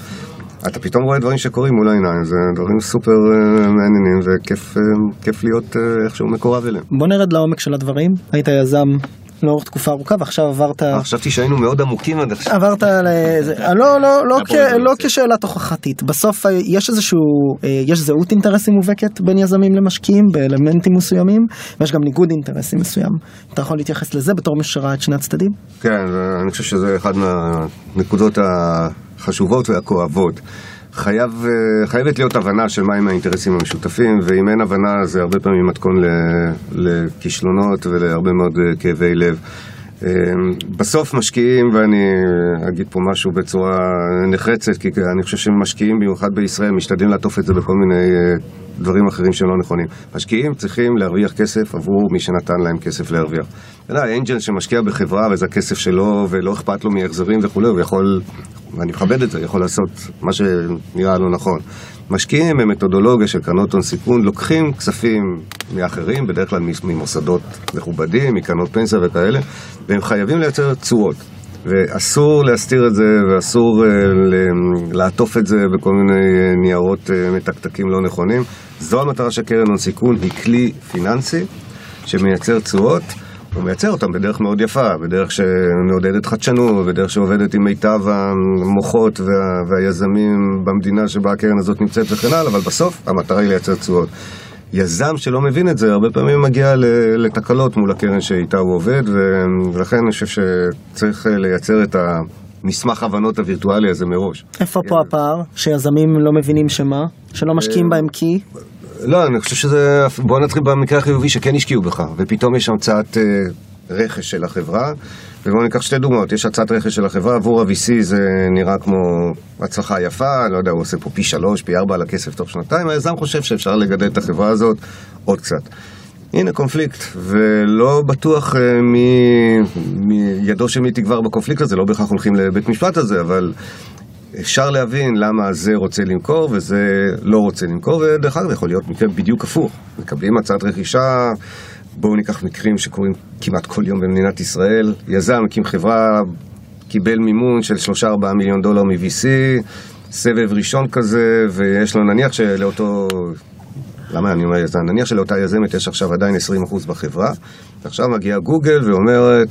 אתה פתאום רואה דברים שקורים מול העיניים, זה דברים סופר uh, מעניינים וכיף uh, להיות uh, איכשהו מקורב אליהם. בוא נרד לעומק של הדברים, היית יזם לאורך תקופה ארוכה ועכשיו עברת... חשבתי שהיינו מאוד עמוקים עד עכשיו. עברת ל... לא, לא, לא, כ... לא כשאלה תוכחתית, בסוף יש איזשהו, יש זהות אינטרסים מובהקת בין יזמים למשקיעים באלמנטים מסוימים, ויש גם ניגוד אינטרסים מסוים. אתה יכול להתייחס לזה בתור מי שראה את שני הצדדים? כן, אני חושב שזה אחד מהנקודות ה... החשובות והכואבות. חייב, אה, חייבת להיות הבנה של מהם האינטרסים המשותפים, ואם אין הבנה זה הרבה פעמים מתכון לכישלונות ולהרבה מאוד אה, כאבי לב. אה, בסוף משקיעים, ואני אגיד פה משהו בצורה נחרצת, כי אני חושב שמשקיעים, במיוחד בישראל, משתדלים לעטוף את זה בכל מיני דברים אחרים שלא נכונים. משקיעים צריכים להרוויח כסף עבור מי שנתן להם כסף להרוויח. אתה יודע, אנג'ל שמשקיע בחברה וזה הכסף שלו ולא אכפת לו מהחזרים וכולי, הוא יכול ואני מכבד את זה, יכול לעשות מה שנראה לו נכון. משקיעים במתודולוגיה של קרנות הון סיכון, לוקחים כספים מאחרים, בדרך כלל ממוסדות מכובדים, מקרנות פנסיה וכאלה, והם חייבים לייצר תשואות. ואסור להסתיר את זה, ואסור uh, לעטוף את זה בכל מיני uh, ניירות uh, מתקתקים לא נכונים. זו המטרה של קרן הון סיכון, היא כלי פיננסי שמייצר תשואות. הוא מייצר אותם בדרך מאוד יפה, בדרך שמעודדת חדשנות, בדרך שעובדת עם מיטב המוחות וה, והיזמים במדינה שבה הקרן הזאת נמצאת וכן הלאה, אבל בסוף המטרה היא לייצר תשואות. יזם שלא מבין את זה, הרבה פעמים מגיע לתקלות מול הקרן שאיתה הוא עובד, ולכן אני חושב שצריך לייצר את המסמך הבנות הווירטואלי הזה מראש. איפה פה הפער? שיזמים לא מבינים שמה? שלא משקיעים בהם כי? לא, אני חושב שזה... בוא נתחיל במקרה החיובי שכן השקיעו בך, ופתאום יש הצעת אה, רכש של החברה, ובואו ניקח שתי דוגמאות. יש הצעת רכש של החברה, עבור ה-VC זה נראה כמו הצלחה יפה, לא יודע, הוא עושה פה פי שלוש, פי ארבע על הכסף תוך שנתיים, היזם חושב שאפשר לגדל את החברה הזאת עוד קצת. הנה קונפליקט, ולא בטוח uh, מידו של מי תגבר בקונפליקט הזה, לא בהכרח הולכים לבית משפט הזה, אבל אפשר להבין למה זה רוצה למכור וזה לא רוצה למכור, ודרך אגב יכול להיות מקרה בדיוק הפוך. מקבלים הצעת רכישה, בואו ניקח מקרים שקורים כמעט כל יום במדינת ישראל, יזם הקים חברה, קיבל מימון של 3-4 מיליון דולר מ-VC, סבב ראשון כזה, ויש לו נניח שלאותו... למה אני אומר יזם? נניח שלאותה יזמת יש עכשיו עדיין 20% בחברה, ועכשיו מגיעה גוגל ואומרת...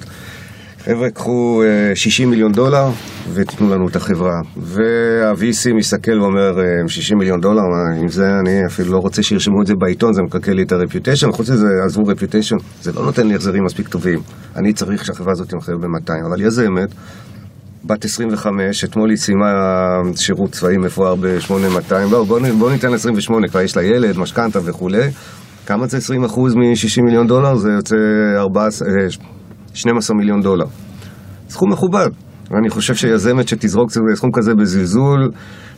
חבר'ה, קחו 60 אה, מיליון דולר ותיתנו לנו את החברה. וה-VC מסתכל ואומר, 60 אה, מיליון דולר, עם זה אני אפילו לא רוצה שירשמו את זה בעיתון, זה מקלקל לי את הרפיוטיישן. חוץ מזה, עזבו רפיוטיישן, זה לא נותן לי החזרים מספיק טובים. אני צריך שהחברה הזאת תמכר ב-200. אבל יזמת, בת 25, אתמול היא סיימה שירות צבאי מפואר ב-8200. בואו בוא, בוא ניתן לה 28, כבר יש לה ילד, משכנתה וכולי. כמה זה 20% מ-60 מיליון דולר? זה יוצא 14... 12 מיליון דולר. סכום מכובד. ואני חושב שיזמת שתזרוק סכום כזה בזלזול,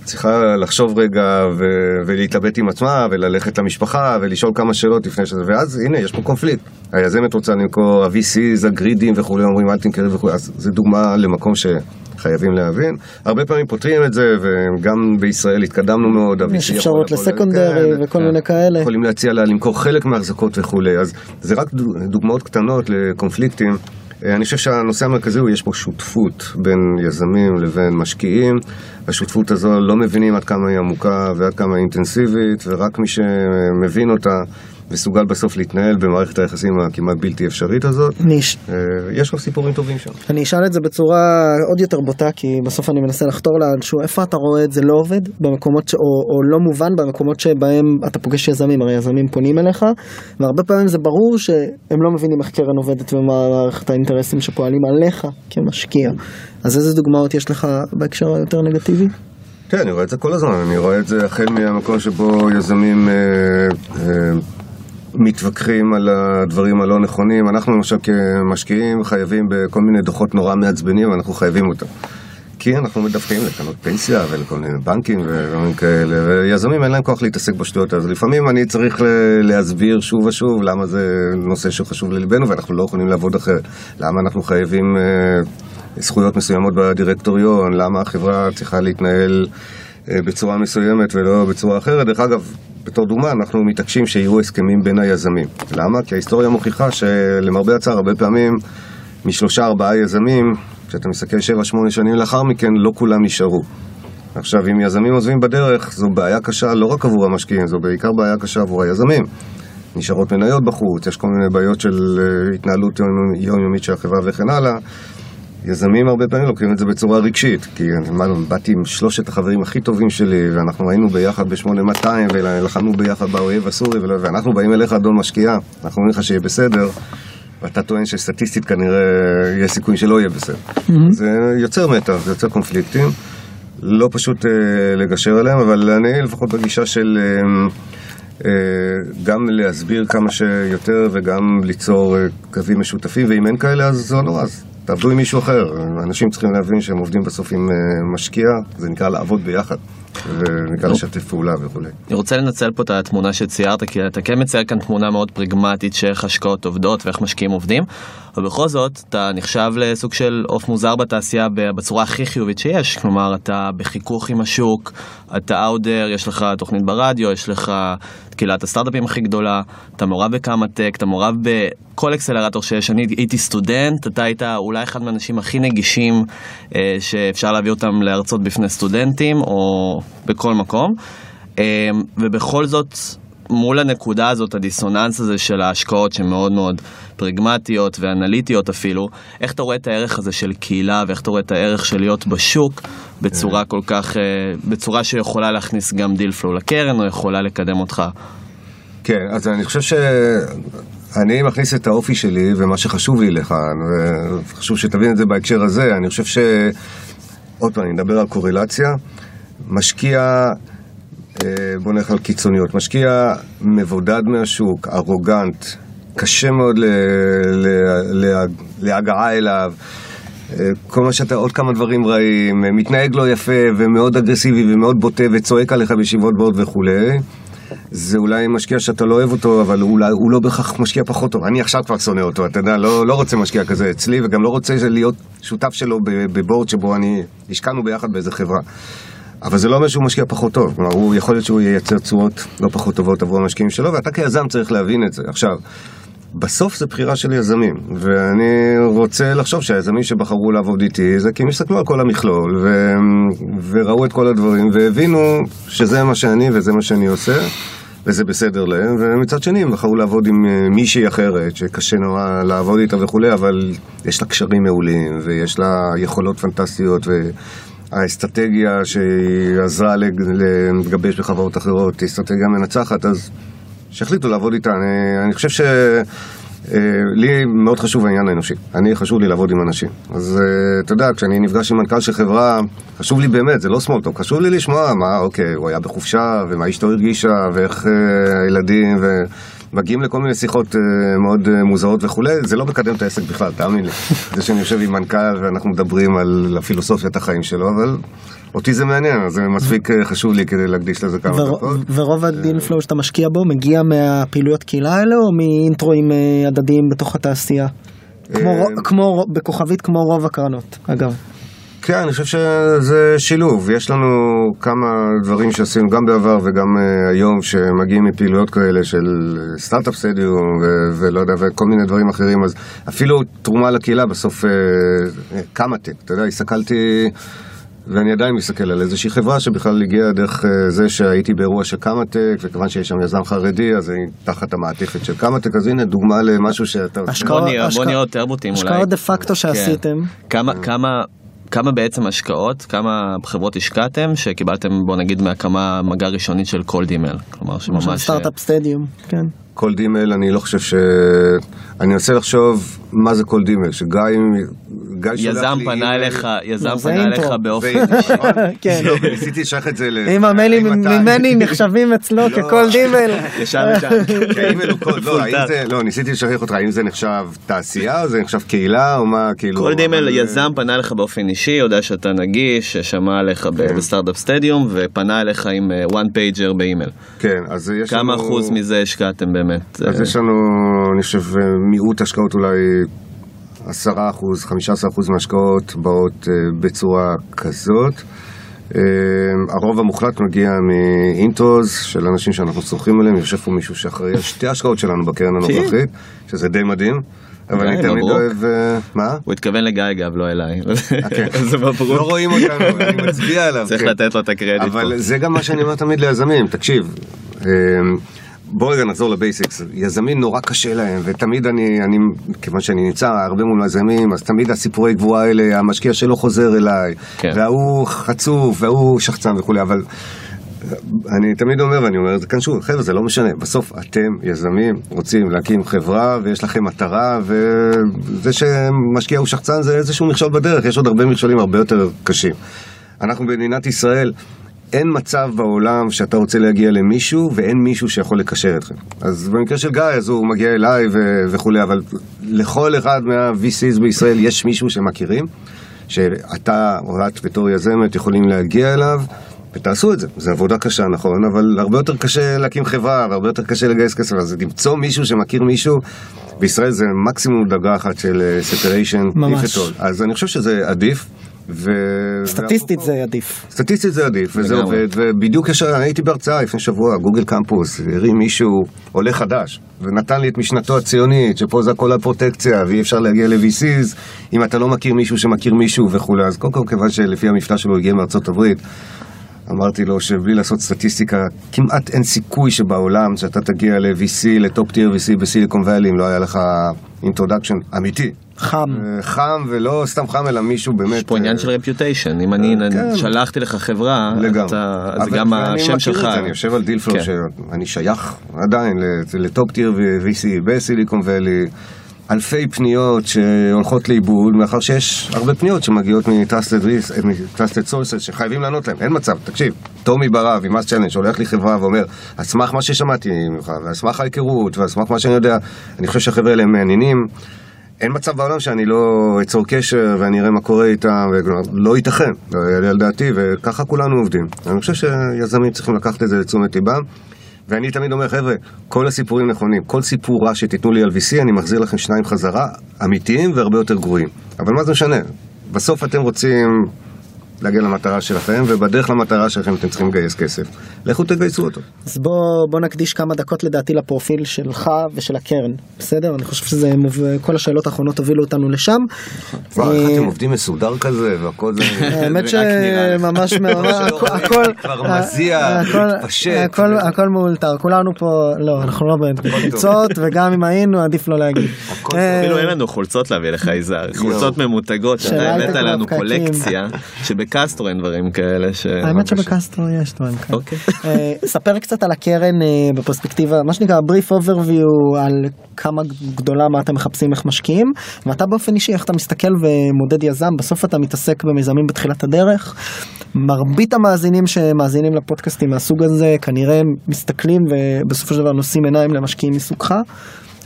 צריכה לחשוב רגע ו- ולהתלבט עם עצמה וללכת למשפחה ולשאול כמה שאלות לפני שזה, ואז הנה, יש פה קונפליקט. היזמת רוצה למכור, ה-VCs, הגרידים וכולי, אומרים אל תמכרי וכולי, אז זו דוגמה למקום ש... חייבים להבין. הרבה פעמים פותרים את זה, וגם בישראל התקדמנו מאוד. יש אפשרות לסקונדרי כן, וכל כן. מיני כאלה. יכולים להציע לה למכור חלק מההחזקות וכולי, אז זה רק דוגמאות קטנות לקונפליקטים. אה, אני חושב שהנושא המרכזי הוא, יש פה שותפות בין יזמים לבין משקיעים. השותפות הזו לא מבינים עד כמה היא עמוקה ועד כמה היא אינטנסיבית, ורק מי שמבין אותה מסוגל בסוף להתנהל במערכת היחסים הכמעט בלתי אפשרית הזאת. ניש. אה, יש לו סיפורים טובים שם. אני אשאל את זה בצורה עוד יותר בוטה, כי בסוף אני מנסה לחתור לאנשהו, איפה אתה רואה את זה לא עובד, במקומות, ש... או, או לא מובן במקומות שבהם אתה פוגש יזמים, הרי יזמים פונים אליך, והרבה פעמים זה ברור שהם לא מבינים איך קרן עובדת ומה מערכת האינטרסים שפועלים עליך כמשקיע. אז איזה דוגמאות יש לך בהקשר היותר נגטיבי? כן, אני רואה את זה כל הזמן, אני רואה את זה החל מהמקום שבו יזמים אה, אה, מתווכחים על הדברים הלא נכונים. אנחנו למשל כמשקיעים חייבים בכל מיני דוחות נורא מעצבנים, ואנחנו חייבים אותם. כי אנחנו מדווחים לקנות פנסיה ולכל מיני בנקים ודברים כאלה, ויזמים אין להם כוח להתעסק בשטויות האלה. לפעמים אני צריך להסביר שוב ושוב למה זה נושא שחשוב לליבנו ואנחנו לא יכולים לעבוד אחרת. למה אנחנו חייבים אה, זכויות מסוימות בדירקטוריון, למה החברה צריכה להתנהל אה, בצורה מסוימת ולא בצורה אחרת. דרך אגב, בתור דוגמה, אנחנו מתעקשים שיהיו הסכמים בין היזמים. למה? כי ההיסטוריה מוכיחה שלמרבה הצער, הרבה פעמים משלושה ארבעה יזמים, כשאתה מסתכל שבע שמונה שנים לאחר מכן, לא כולם נשארו. עכשיו, אם יזמים עוזבים בדרך, זו בעיה קשה לא רק עבור המשקיעים, זו בעיקר בעיה קשה עבור היזמים. נשארות מניות בחוץ, יש כל מיני בעיות של אה, התנהלות יומיומית של החברה וכן הלאה. יזמים הרבה פעמים לוקחים את זה בצורה רגשית, כי אני באתי עם שלושת החברים הכי טובים שלי, ואנחנו היינו ביחד ב-8200, ולחמנו ביחד באויב הסורי, ואנחנו באים אליך, אדון משקיע, אנחנו אומרים לך שיהיה בסדר, ואתה טוען שסטטיסטית כנראה יש סיכוי שלא יהיה בסדר. Mm-hmm. זה יוצר מתח, זה יוצר קונפליקטים, לא פשוט uh, לגשר עליהם, אבל אני לפחות בגישה של... Uh, uh, גם להסביר כמה שיותר וגם ליצור uh, קווים משותפים, ואם אין כאלה אז זה לא נורא, אז תעבדו עם מישהו אחר. אנשים צריכים להבין שהם עובדים בסוף עם אה, משקיע, זה נקרא לעבוד ביחד. ונקרא לשתף פעולה וכולי. אני רוצה לנצל פה את התמונה שציירת, כי אתה כן מצייר כאן תמונה מאוד פרגמטית של איך השקעות עובדות ואיך משקיעים עובדים, אבל בכל זאת אתה נחשב לסוג של עוף מוזר בתעשייה בצורה הכי חיובית שיש, כלומר אתה בחיכוך עם השוק, אתה אאודר, יש לך תוכנית ברדיו, יש לך קהילת הסטארט-אפים הכי גדולה, אתה מעורב בכמה טק, אתה מעורב בכל אקסלרטור שיש, אני הייתי סטודנט, אתה היית אולי אחד מהאנשים הכי נגישים אה, שאפשר להביא אותם להרצות בפני סטודנטים, או בכל מקום. אמ, ובכל זאת, מול הנקודה הזאת, הדיסוננס הזה של ההשקעות שהן מאוד מאוד פרגמטיות ואנליטיות אפילו, איך אתה רואה את הערך הזה של קהילה ואיך אתה רואה את הערך של להיות בשוק בצורה כל כך, אה, בצורה שיכולה להכניס גם deal flow לקרן או יכולה לקדם אותך? כן, אז אני חושב שאני מכניס את האופי שלי ומה שחשוב לי לכאן, וחשוב שתבין את זה בהקשר הזה, אני חושב ש... עוד פעם, אני מדבר על קורלציה. משקיע, אה, בוא נלך על קיצוניות, משקיע מבודד מהשוק, ארוגנט, קשה מאוד להגעה אליו. אה, כל מה שאתה, עוד כמה דברים רעים, מתנהג לא יפה ומאוד אגרסיבי ומאוד בוטה וצועק עליך בישיבות בורד וכולי. זה אולי משקיע שאתה לא אוהב אותו, אבל אולי הוא לא בהכרח משקיע פחות טוב. אני עכשיו כבר שונא אותו, אתה יודע, לא, לא רוצה משקיע כזה אצלי, וגם לא רוצה להיות שותף שלו בבורד שבו אני, השקענו ביחד באיזה חברה. אבל זה לא אומר שהוא משקיע פחות טוב, כלומר, הוא יכול להיות שהוא ייצר תשואות לא פחות טובות עבור המשקיעים שלו, ואתה כיזם צריך להבין את זה. עכשיו, בסוף זה בחירה של יזמים, ואני רוצה לחשוב שהיזמים שבחרו לעבוד איתי זה כי הם הסתכלו על כל המכלול, ו... וראו את כל הדברים, והבינו שזה מה שאני וזה מה שאני עושה. וזה בסדר להם, ומצד שני הם בחרו לעבוד עם אה, מישהי אחרת, שקשה נורא לעבוד איתה וכולי, אבל יש לה קשרים מעולים, ויש לה יכולות פנטסטיות, האסטרטגיה שהיא עזרה לגבש בחברות אחרות, היא אסטרטגיה מנצחת, אז שיחליטו לעבוד איתה. אני, אני חושב ש... אה, לי מאוד חשוב העניין האנושי, אני חשוב לי לעבוד עם אנשים. אז אה, אתה יודע, כשאני נפגש עם מנכ"ל של חברה, חשוב לי באמת, זה לא סמולטוק, חשוב לי לשמוע מה, אוקיי, הוא היה בחופשה, ומה אשתו הרגישה, ואיך אה, הילדים, ו... מגיעים לכל מיני שיחות uh, מאוד uh, מוזרות וכולי, זה לא מקדם את העסק בכלל, תאמין לי. זה שאני יושב עם מנכ"ל ואנחנו מדברים על הפילוסופיית החיים שלו, אבל אותי זה מעניין, אז זה מספיק uh, חשוב לי כדי להקדיש לזה כמה דקות. ורוב הדין פלואו שאתה משקיע בו מגיע מהפעילויות קהילה האלה, או מאינטרואים הדדיים בתוך התעשייה? כמו, כמו בכוכבית כמו רוב הקרנות, אגב. כן, אני חושב שזה שילוב. יש לנו כמה דברים שעשינו גם בעבר וגם uh, היום שמגיעים מפעילויות כאלה של Startup Stadium ולא יודע, וכל מיני דברים אחרים. אז אפילו תרומה לקהילה בסוף אה, קמא-טק. אתה יודע, הסתכלתי... ואני עדיין מסתכל על איזושהי חברה שבכלל הגיעה דרך אה, זה שהייתי באירוע של קמא-טק, וכיוון שיש שם יזם חרדי, אז אני תחת המעטפת של קמא-טק, אז הנה דוגמה למשהו שאתה... השקעות- בוא נהיה יותר בוטים אולי. השקעות דה פקטו שעשיתם. כמה, כמה, בעצם השקעות, כמה חברות השקעתם שקיבלתם בוא נגיד מהקמה מגע ראשונית של cold email, כלומר שממש... Startup Stadium, כן. cold email, אני לא חושב ש... אני מנסה לחשוב מה זה cold email, שגיא... יזם פנה אליך, יזם פנה אליך. באופן... זה-? כן. לא, ניסיתי לשייך את זה ל... אם המיילים ממני נחשבים אצלו לא. ככל דימל. ישר ישר. לא, לא, ניסיתי לשייך אותך, האם זה נחשב תעשייה או זה נחשב קהילה או מה, כאילו... cold email יזם פנה אליך באופן אישי, יודע שאתה נגיש, שמע עליך כן. ב Startup Stadium ופנה אליך עם אה, one pager באימייל. כן, אז יש לנו... כמה אחוז מזה השקעתם באמת? אז אה, יש לנו, אני חושב, מיעוט השקעות אולי עשרה אחוז, חמישה עשר אחוז מההשקעות באות אה, בצורה כזאת. אה, הרוב המוחלט מגיע מאינטרוז של אנשים שאנחנו סומכים עליהם, יושב פה מישהו שאחראי על שתי השקעות שלנו בקרן הנוכחית, שזה די מדהים. אבל אני די, תמיד. אוהב... אה, מה? הוא התכוון לגיא אגב, לא אליי. כן. זה לא מברוק. רואים אותנו, אני מצביע עליו. צריך כן. לתת לו את הקרדיט. אבל זה גם מה שאני אומר תמיד ליזמים, תקשיב, בוא רגע נחזור לבייסיקס, יזמים נורא קשה להם, ותמיד אני, אני, כיוון שאני נמצא הרבה מול יזמים, אז תמיד הסיפורי גבורה האלה, המשקיע שלא חוזר אליי, כן. וההוא חצוף, וההוא שחצן וכולי, אבל אני תמיד אומר, ואני אומר את זה כאן שוב, חבר'ה, זה לא משנה, בסוף אתם יזמים, רוצים להקים חברה, ויש לכם מטרה, וזה שמשקיע הוא שחצן זה איזשהו מכשול בדרך, יש עוד הרבה מכשולים הרבה יותר קשים. אנחנו במדינת ישראל, אין מצב בעולם שאתה רוצה להגיע למישהו ואין מישהו שיכול לקשר אתכם. אז במקרה של גיא, אז הוא מגיע אליי ו- וכולי, אבל לכל אחד מה-VCs בישראל יש מישהו שמכירים, שאתה או את בתור יזמת יכולים להגיע אליו. ותעשו את זה, זו עבודה קשה נכון, אבל הרבה יותר קשה להקים חברה והרבה יותר קשה לגייס כסף, אז למצוא מישהו שמכיר מישהו, בישראל זה מקסימום דרגה אחת של ספריישן, ממש. אז אני חושב שזה עדיף. ו... סטטיסטית זה עדיף. סטטיסטית זה עדיף, וזה. עובד, ובדיוק ישר, הייתי בהרצאה לפני שבוע, גוגל קמפוס, הרים מישהו עולה חדש, ונתן לי את משנתו הציונית, שפה זה הכל על פרוטקציה, ואי אפשר להגיע ל-VCs, אם אתה לא מכיר מישהו שמכיר מישהו וכולי, אז קודם כל, כיוון שלפי המבטא שלו הגיע מארצות הברית, אמרתי לו שבלי לעשות סטטיסטיקה, כמעט אין סיכוי שבעולם שאתה תגיע ל-VC, לטופ טיר VC בסיליקון ואלי, אם לא היה לך introduction אמיתי. חם. אה, חם, ולא סתם חם, אלא מישהו באמת... יש פה עניין אה, של reputation, אם אני כן. שלחתי לך חברה, זה גם השם שלך. אני יושב על deal flow, כן. שאני שייך עדיין לט- ל top tier VC ב Silicon Valley. אלפי פניות שהולכות לאיבוד, מאחר שיש הרבה פניות שמגיעות מ-Trusted Sources שחייבים לענות להם, אין מצב, תקשיב, טומי ברב עם MassChallenge שולח לי חברה ואומר, על סמך מה ששמעתי ממך, ועל סמך ההיכרות, ועל סמך מה שאני יודע, אני חושב שהחבר'ה האלה מעניינים. אין מצב בעולם שאני לא אצור קשר ואני אראה מה קורה איתם, ולא ייתכן, לא יעלה על דעתי, וככה כולנו עובדים. אני חושב שיזמים צריכים לקחת את זה לתשומת ליבם, ואני תמיד אומר, חבר'ה, כל הסיפורים נכונים, כל סיפור רע שתיתנו לי על VC, אני מחזיר לכם שניים חזרה, אמיתיים והרבה יותר גרועים. אבל מה זה משנה? בסוף אתם רוצים להגיע למטרה שלכם, ובדרך למטרה שלכם אתם צריכים לגייס כסף. לכו תגייסו אותו. אז בוא, בוא נקדיש כמה דקות לדעתי לפרופיל שלך ושל הקרן, בסדר? אני חושב שזה, מוב... כל השאלות האחרונות הובילו אותנו לשם. וואו, איך אה, אתם עובדים מסודר כזה, והכל זה... האמת. שממש הכל, כבר מזיע, מתפשט. הכל, מאולתר, כולנו פה, לא, אנחנו לא בקבוצות, וגם אם היינו, עדיף לא להגיד. אה, אפילו אין לנו חולצות להביא לך יזהר, חולצות ממותגות, של שאתה הבאת לנו. קולקציה, שבקסטרו אין דברים כאלה. ש- האמת שבקסטרו יש דברים כאלה. אוקיי. אה, ספר קצת על הקרן אה, בפרספקטיבה, מה שנקרא בריף אוברוויו על כמה גדולה מה אתם מחפשים איך משקיעים, ואתה באופן אישי איך אתה מסתכל ומודד יזם, בסוף אתה מתעסק במיזמים בתחילת הדרך. מרבית המאזינים שמאזינים לפודקאסטים מהסוג הזה כנראה מסתכלים ובסופו של דבר נושאים עיניים למשקיעים מסוגך.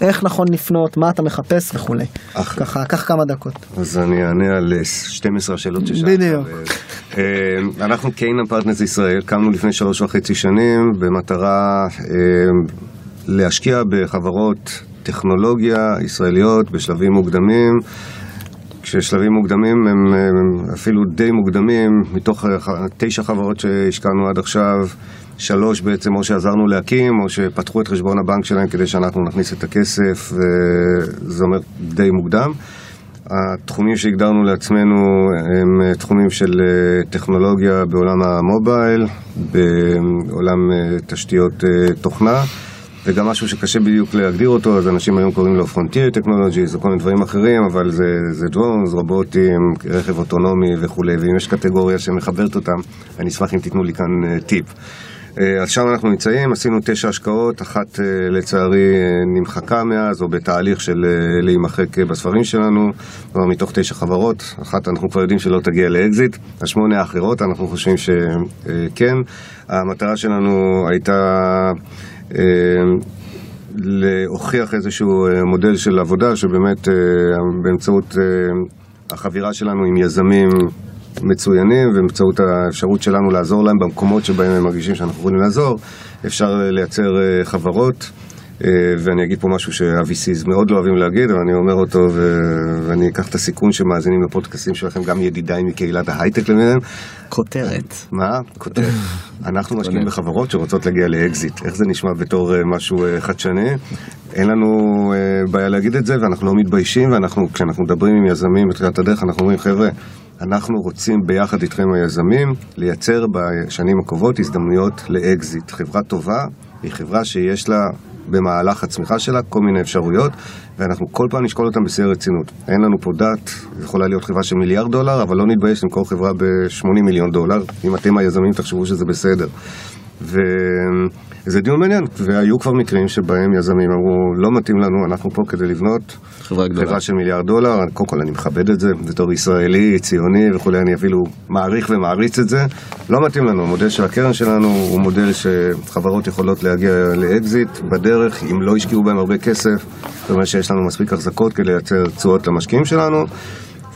איך נכון לפנות, מה אתה מחפש וכולי. אחלה. ככה, קח כמה דקות. אז אני אענה על אה, 12 השאלות ששאלת. בדיוק. אה, אנחנו Canaan Partners ישראל, קמנו לפני שלוש וחצי שנים במטרה אה, להשקיע בחברות טכנולוגיה ישראליות בשלבים מוקדמים. כששלבים מוקדמים הם הם אפילו די מוקדמים, מתוך אה, תשע חברות שהשקענו עד עכשיו, שלוש בעצם או שעזרנו להקים או שפתחו את חשבון הבנק שלהם כדי שאנחנו נכניס את הכסף, וזה אומר די מוקדם. התחומים שהגדרנו לעצמנו הם אה, תחומים של אה, טכנולוגיה בעולם המובייל, בעולם תשתיות תוכנה. וגם משהו שקשה בדיוק להגדיר אותו, אז אנשים היום קוראים לו Frontier Technologies או כל מיני דברים אחרים, אבל זה, זה דרונס, רובוטים, רכב אוטונומי וכולי, ואם יש קטגוריה שמחברת אותם, אני אשמח אם תיתנו לי כאן טיפ. אה, אז שם אנחנו נמצאים, עשינו תשע השקעות, אחת אה, לצערי אה, נמחקה מאז, או בתהליך של להימחק בספרים שלנו, כלומר מתוך תשע חברות, אחת אנחנו כבר יודעים שלא תגיע לאקזיט, השמונה האחרות אנחנו חושבים שכן. המטרה שלנו הייתה להוכיח איזשהו מודל של עבודה שבאמת באמצעות החבירה שלנו עם יזמים מצוינים, ובאמצעות האפשרות שלנו לעזור להם במקומות שבהם הם מרגישים שאנחנו יכולים לעזור, אפשר לייצר אה, חברות. אה, ואני אגיד פה משהו שה-VCs מאוד לא אוהבים להגיד, אבל אני אומר אותו ו- ואני אקח את הסיכון שמאזינים לפודקאסים שלכם, גם ידידיי מקהילת ההייטק למיניהם. כותרת. מה? כותרת. אנחנו משקיעים בחברות שרוצות להגיע לאקזיט. איך זה נשמע בתור אה, משהו חדשני? אין לנו בעיה להגיד את זה, ואנחנו לא מתביישים, ואנחנו, כשאנחנו מדברים עם יזמים בתחילת הדרך, אנחנו אומרים, חבר'ה, אנחנו רוצים ביחד איתכם היזמים לייצר בשנים הקרובות הזדמנויות לאקזיט. חברה טובה היא חברה שיש לה במהלך הצמיחה שלה כל מיני אפשרויות ואנחנו כל פעם נשקול אותם בשיא הרצינות. אין לנו פה דת, יכולה להיות חברה של מיליארד דולר, אבל לא נתבייש למכור חברה ב-80 מיליון דולר. אם אתם היזמים תחשבו שזה בסדר. וזה דיון מעניין, והיו כבר מקרים שבהם יזמים אמרו, לא מתאים לנו, אנחנו פה כדי לבנות חברה גדולה. חברה של מיליארד דולר, קודם כל אני מכבד את זה, בתור ישראלי, ציוני וכולי, אני אפילו מעריך ומעריץ את זה. לא מתאים לנו, המודל של הקרן שלנו הוא מודל שחברות יכולות להגיע לאקזיט בדרך, אם לא השקיעו בהם הרבה כסף, זאת אומרת שיש לנו מספיק החזקות כדי לייצר תשואות למשקיעים שלנו.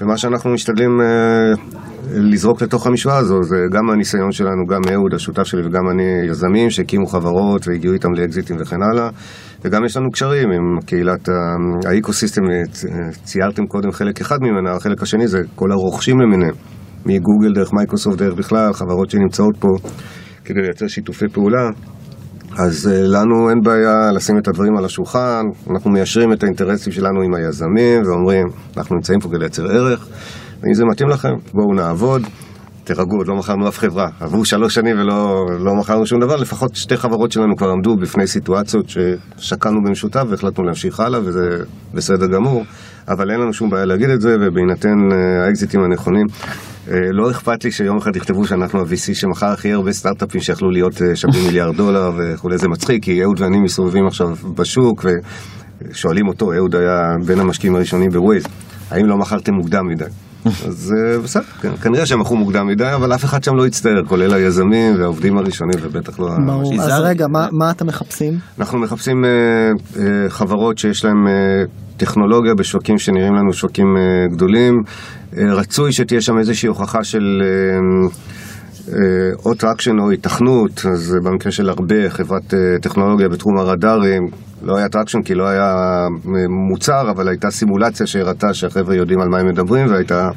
ומה שאנחנו משתדלים אה, לזרוק לתוך המשוואה הזו, זה גם הניסיון שלנו, גם אהוד, השותף שלי, וגם אני, יזמים שהקימו חברות והגיעו איתם לאקזיטים וכן הלאה, וגם יש לנו קשרים עם קהילת האקוסיסטם, ציירתם קודם חלק אחד ממנה, החלק השני זה כל הרוכשים למיניהם, מגוגל דרך מייקרוסופט דרך בכלל, חברות שנמצאות פה כדי לייצר שיתופי פעולה. אז אה, לנו אין בעיה לשים את הדברים על השולחן, אנחנו מיישרים את האינטרסים שלנו עם היזמים ואומרים, אנחנו נמצאים פה כדי לייצר ערך, ואם זה מתאים לכם, בואו נעבוד. תירגעו, עוד לא מכרנו אף חברה. עברו שלוש שנים ולא לא מכרנו שום דבר, לפחות שתי חברות שלנו כבר עמדו בפני סיטואציות ששקלנו במשותף והחלטנו להמשיך הלאה, וזה בסדר גמור. אבל אין לנו שום בעיה להגיד את זה, ובהינתן אה, האקזיטים הנכונים, אה, לא אכפת לי שיום אחד יכתבו שאנחנו ה-VC שמכר הכי הרבה סטארט-אפים שיכלו להיות אה, שווים מיליארד דולר וכולי, זה מצחיק, כי אהוד ואני מסתובבים עכשיו בשוק ושואלים אותו, אהוד היה בין המשקיעים הראשונים בווייז, האם לא מכרתם מוקדם מדי? אז בסדר, כן, כנראה שהם מכרו מוקדם מדי, אבל אף אחד שם לא יצטער, כולל היזמים והעובדים הראשונים, ובטח לא... ברור, אז רגע, מה אתם מחפשים? אנחנו מחפשים חברות שיש להן טכנולוגיה בשווקים שנראים לנו שווקים אה, גדולים. אה, רצוי שתהיה שם איזושהי הוכחה של או אה, traction או היתכנות, אז במקרה של ארבה, חברת טכנולוגיה בתחום הרדארים, לא היה traction כי לא היה מוצר, אבל הייתה סימולציה שהראתה שהחבר'ה יודעים על מה הם מדברים, והייתה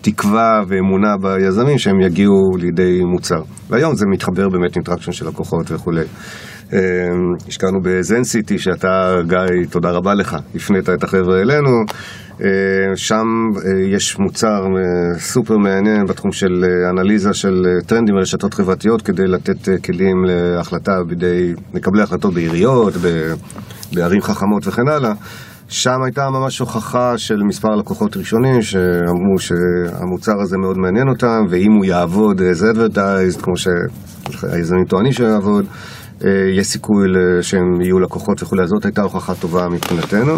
תקווה ואמונה ביזמים שהם יגיעו לידי מוצר. והיום זה מתחבר באמת עם traction של לקוחות וכולי. אמ, השקענו ב Zencity, שאתה, גיא, תודה רבה לך, הפנית את החבר'ה אלינו. אמ, שם אה, יש מוצר אה, סופר מעניין בתחום של אה, אנליזה של טרנדים ורשתות חברתיות כדי לתת כלים להחלטה בידי מקבלי החלטות בעיריות, בערים חכמות וכן הלאה. שם הייתה ממש הוכחה של מספר לקוחות ראשונים שאמרו שהמוצר הזה מאוד מעניין אותם ואם הוא יעבוד as advertised, כמו שהיזמים טוענים שהוא יעבוד, אה, יש סיכוי שהם יהיו לקוחות וכולי, אז זאת הייתה הוכחה טובה מבחינתנו.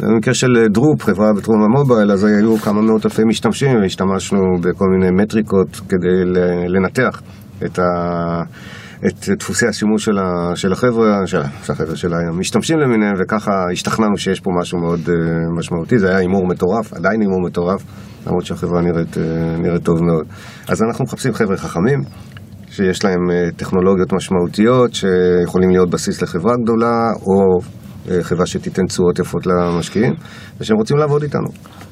במקרה של אה, דרופ, חברה בתחום המובייל, אז היו כמה מאות אלפי משתמשים והשתמשנו בכל מיני מטריקות כדי לנתח את, ה... את דפוסי השימוש של. של החבר'ה, של... החבר'ה של המשתמשים למיניהם, וככה השתכנענו שיש פה משהו מאוד uh, משמעותי. זה היה הימור מטורף, עדיין הימור מטורף, למרות שהחברה נראית, נראית טוב מאוד. אז אנחנו מחפשים חבר'ה חכמים, שיש להם אה, טכנולוגיות משמעותיות שיכולים להיות בסיס לחברה גדולה, או אה, חברה שתיתן תשואות יפות למשקיעים, ושהם רוצים לעבוד איתנו.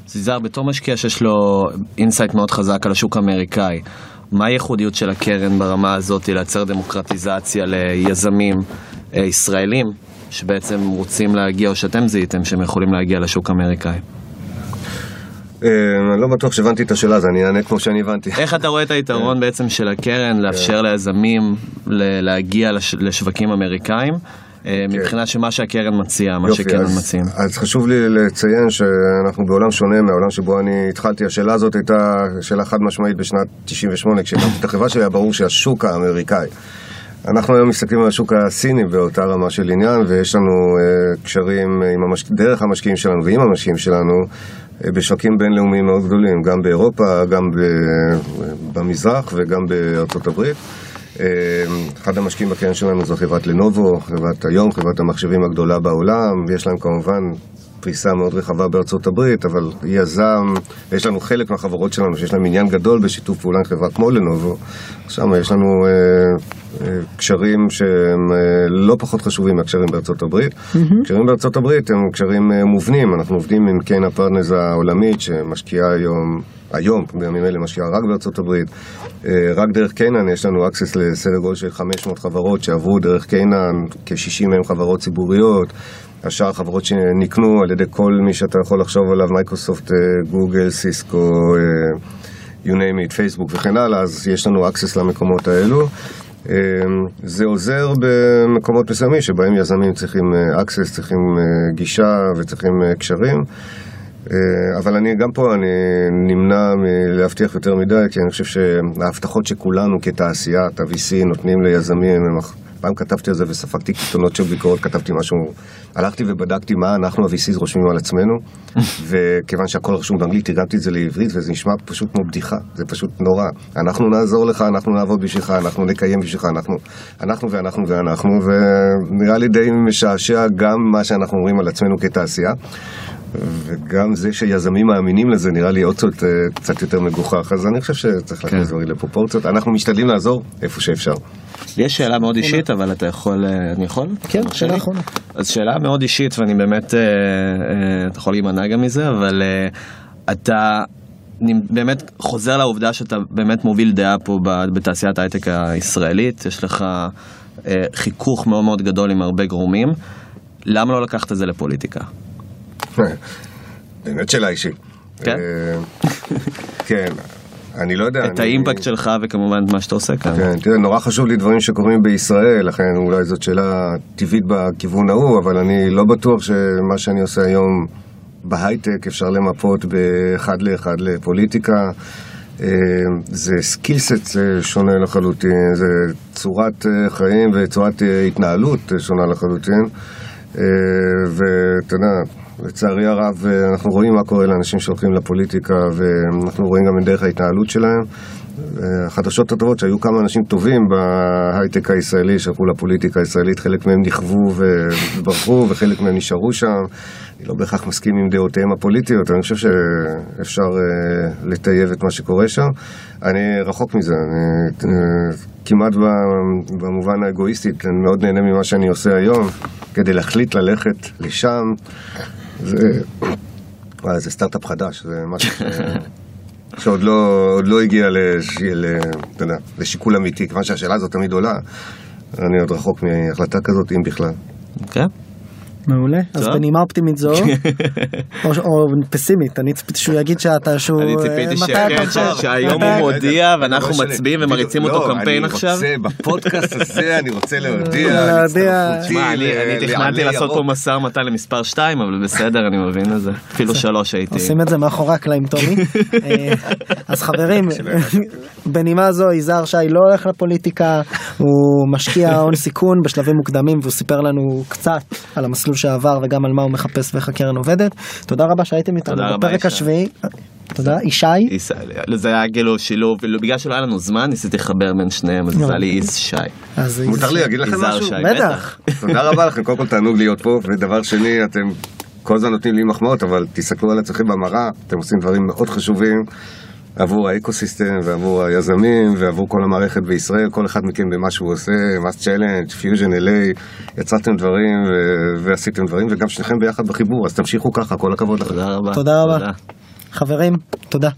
יזהר, בתור משקיע שיש לו insight מאוד חזק על השוק האמריקאי, מה הייחודיות של הקרן ברמה הזאת לייצר דמוקרטיזציה ליזמים אה, ישראלים שבעצם רוצים להגיע, או שאתם זיהיתם שהם יכולים להגיע לשוק האמריקאי? אני לא בטוח שהבנתי את השאלה, אז אני אענה כמו שאני הבנתי. איך אתה רואה את היתרון בעצם של הקרן לאפשר ליזמים להגיע לשווקים אמריקאים? אה, כן. מבחינה שמה שהקרן מציעה, מה שקרן מציעים. אז חשוב לי לציין שאנחנו בעולם שונה מהעולם שבו אני התחלתי. השאלה הזאת הייתה שאלה חד משמעית בשנת 98, כשהקמתי את החברה שלי היה ברור שהשוק האמריקאי. אנחנו היום מסתכלים על השוק הסיני באותה רמה של עניין, ויש לנו uh, קשרים עם המשק... דרך המשקיעים שלנו ועם המשקיעים שלנו בשווקים בינלאומיים מאוד גדולים, גם באירופה, גם. במזרח וגם בארצות הברית. אמ, אחד המשקיעים בקרן שלנו זו חברת לנובו, חברת היום, חברת המחשבים הגדולה בעולם, ויש להם כמובן פריסה מאוד רחבה בארצות הברית, אבל יזם, יש לנו חלק מהחברות שלנו שיש להם עניין גדול בשיתוף פעולה עם חברה כמו לנובו, שם יש לנו אה, אה, קשרים שהם אה, לא פחות חשובים מהקשרים בארצות הברית. Mm-hmm. קשרים בארצות הברית הם קשרים אה, מובנים, אנחנו עובדים עם קיין הפרטנרס העולמית שמשקיעה היום היום, בימים אלה משקיעה רק בארצות הברית. אה, רק דרך Canaan יש לנו access לסדר גודל של 500 חברות שעברו דרך Canaan, כ-60 מהם חברות ציבוריות. השאר חברות שנקנו על ידי כל מי שאתה יכול לחשוב עליו, מייקרוסופט, אה, גוגל, סיסקו, אה, you name it, פייסבוק וכן הלאה, אז יש לנו access למקומות האלו. זה עוזר במקומות מסוימים שבהם יזמים צריכים access, צריכים גישה וצריכים קשרים. אה, אבל אני גם פה, אני נמנע מלהבטיח יותר מדי, כי אני חושב שההבטחות שכולנו כתעשיית ה-VC נותנים ליזמים, הם... פעם כתבתי על זה וספגתי קיתונות של ביקורת, כתבתי משהו, הלכתי ובדקתי מה אנחנו ה-VCs רושמים על עצמנו, וכיוון שהכל רשום באנגלית, תרגמתי את זה לעברית, וזה נשמע פשוט כמו בדיחה, זה פשוט נורא. אנחנו נעזור לך, אנחנו נעבוד בשבילך, אנחנו נקיים בשבילך, אנחנו, אנחנו ואנחנו ואנחנו, ונראה לי די משעשע גם מה שאנחנו אומרים על עצמנו כתעשייה. וגם זה שיזמים מאמינים לזה נראה לי עוד קצת, אה, קצת יותר מגוחך, אז אני חושב שצריך כן. להכניס דברים לפרופורציות. אנחנו משתדלים לעזור איפה שאפשר. יש שאלה מאוד אישית, אבל אתה יכול, אה, אני יכול? כן, שאלה אחרונה. אז שאלה מאוד אישית, ואני באמת, אה, אתה יכול להימנע גם מזה, אבל אתה... אני באמת חוזר לעובדה שאתה באמת מוביל דעה פה בתעשיית ההייטק הישראלית, יש לך חיכוך מאוד מאוד גדול עם הרבה גרומים. למה לא לקחת את זה לפוליטיקה? באמת שאלה אישית. כן? אה, כן. אני לא יודע. את האימפקט שלך וכמובן מה שאתה עושה כאן. כן, תראה, נורא חשוב לי דברים שקורים בישראל, לכן אולי זאת שאלה טבעית בכיוון ההוא, אבל אני לא בטוח שמה שאני עושה היום בהייטק אפשר למפות באחד לאחד לפוליטיקה. אה, זה skill set שונה לחלוטין, זה צורת אה, חיים וצורת התנהלות שונה לחלוטין. ואתה יודע, לצערי הרב, אה, אנחנו רואים מה קורה לאנשים שהולכים לפוליטיקה, ואנחנו רואים גם את דרך ההתנהלות שלהם. החדשות הטובות שהיו כמה אנשים טובים בהייטק הישראלי שהלכו לפוליטיקה הישראלית, חלק מהם נכוו וברחו וחלק מהם נשארו שם. אני לא בהכרח מסכים עם דעותיהם הפוליטיות, אני חושב שאפשר אה, לטייב את מה שקורה שם. אני רחוק מזה, אני כמעט במובן האגואיסטי, אני מאוד נהנה ממה שאני עושה היום, כדי להחליט ללכת לשם. זה, וואי, זה סטארט-אפ חדש, זה משהו ש... שעוד לא, לא הגיע לש... ל... יודע, לשיקול אמיתי, כיוון שהשאלה הזאת תמיד עולה, אני עוד רחוק מהחלטה כזאת, אם בכלל. כן. Okay. מעולה, אז בנימה אופטימית זו, או פסימית, אני ציפיתי שהוא יגיד שאתה שהוא... אני ציפיתי אה, שהיום הוא מודיע ואנחנו מצביעים ומריצים אותו קמפיין עכשיו. אני רוצה, בפודקאסט הזה אני רוצה להודיע, אני תכננתי לעשות פה משא ומתן למספר 2, אבל בסדר, אני מבין את זה. אפילו 3 הייתי. עושים את זה מאחורי הקלעים, טומי. אה, אז חברים, בנימה זו, יזהר שי לא הולך לפוליטיקה, הוא משקיע הון סיכון בשלבים מוקדמים והוא סיפר לנו קצת על המסלול. המסלול שעבר וגם על מה הוא מחפש ואיך הקרן עובדת. תודה רבה שהייתם איתנו בפרק השביעי. תודה, ישי. זה היה כאילו שילוב, בגלל שלא היה לנו זמן ניסיתי לחבר בין שניהם, אז זה היה לי איז שי. מותר לי להגיד לכם משהו? בטח. תודה רבה לכם, קודם כל תענוג להיות פה, ודבר שני, אתם כל הזמן נותנים לי מחמאות, אבל תסתכלו על עצמכם במראה, אתם עושים דברים מאוד חשובים. עבור האקוסיסטם ועבור היזמים ועבור כל המערכת בישראל, כל אחד מכם במה שהוא עושה, MassChallenge, Fusion LA, יצרתם דברים ו- ועשיתם דברים וגם שניכם ביחד בחיבור, אז תמשיכו ככה, כל הכבוד לכם. תודה רבה. תודה רבה. תודה. חברים, תודה.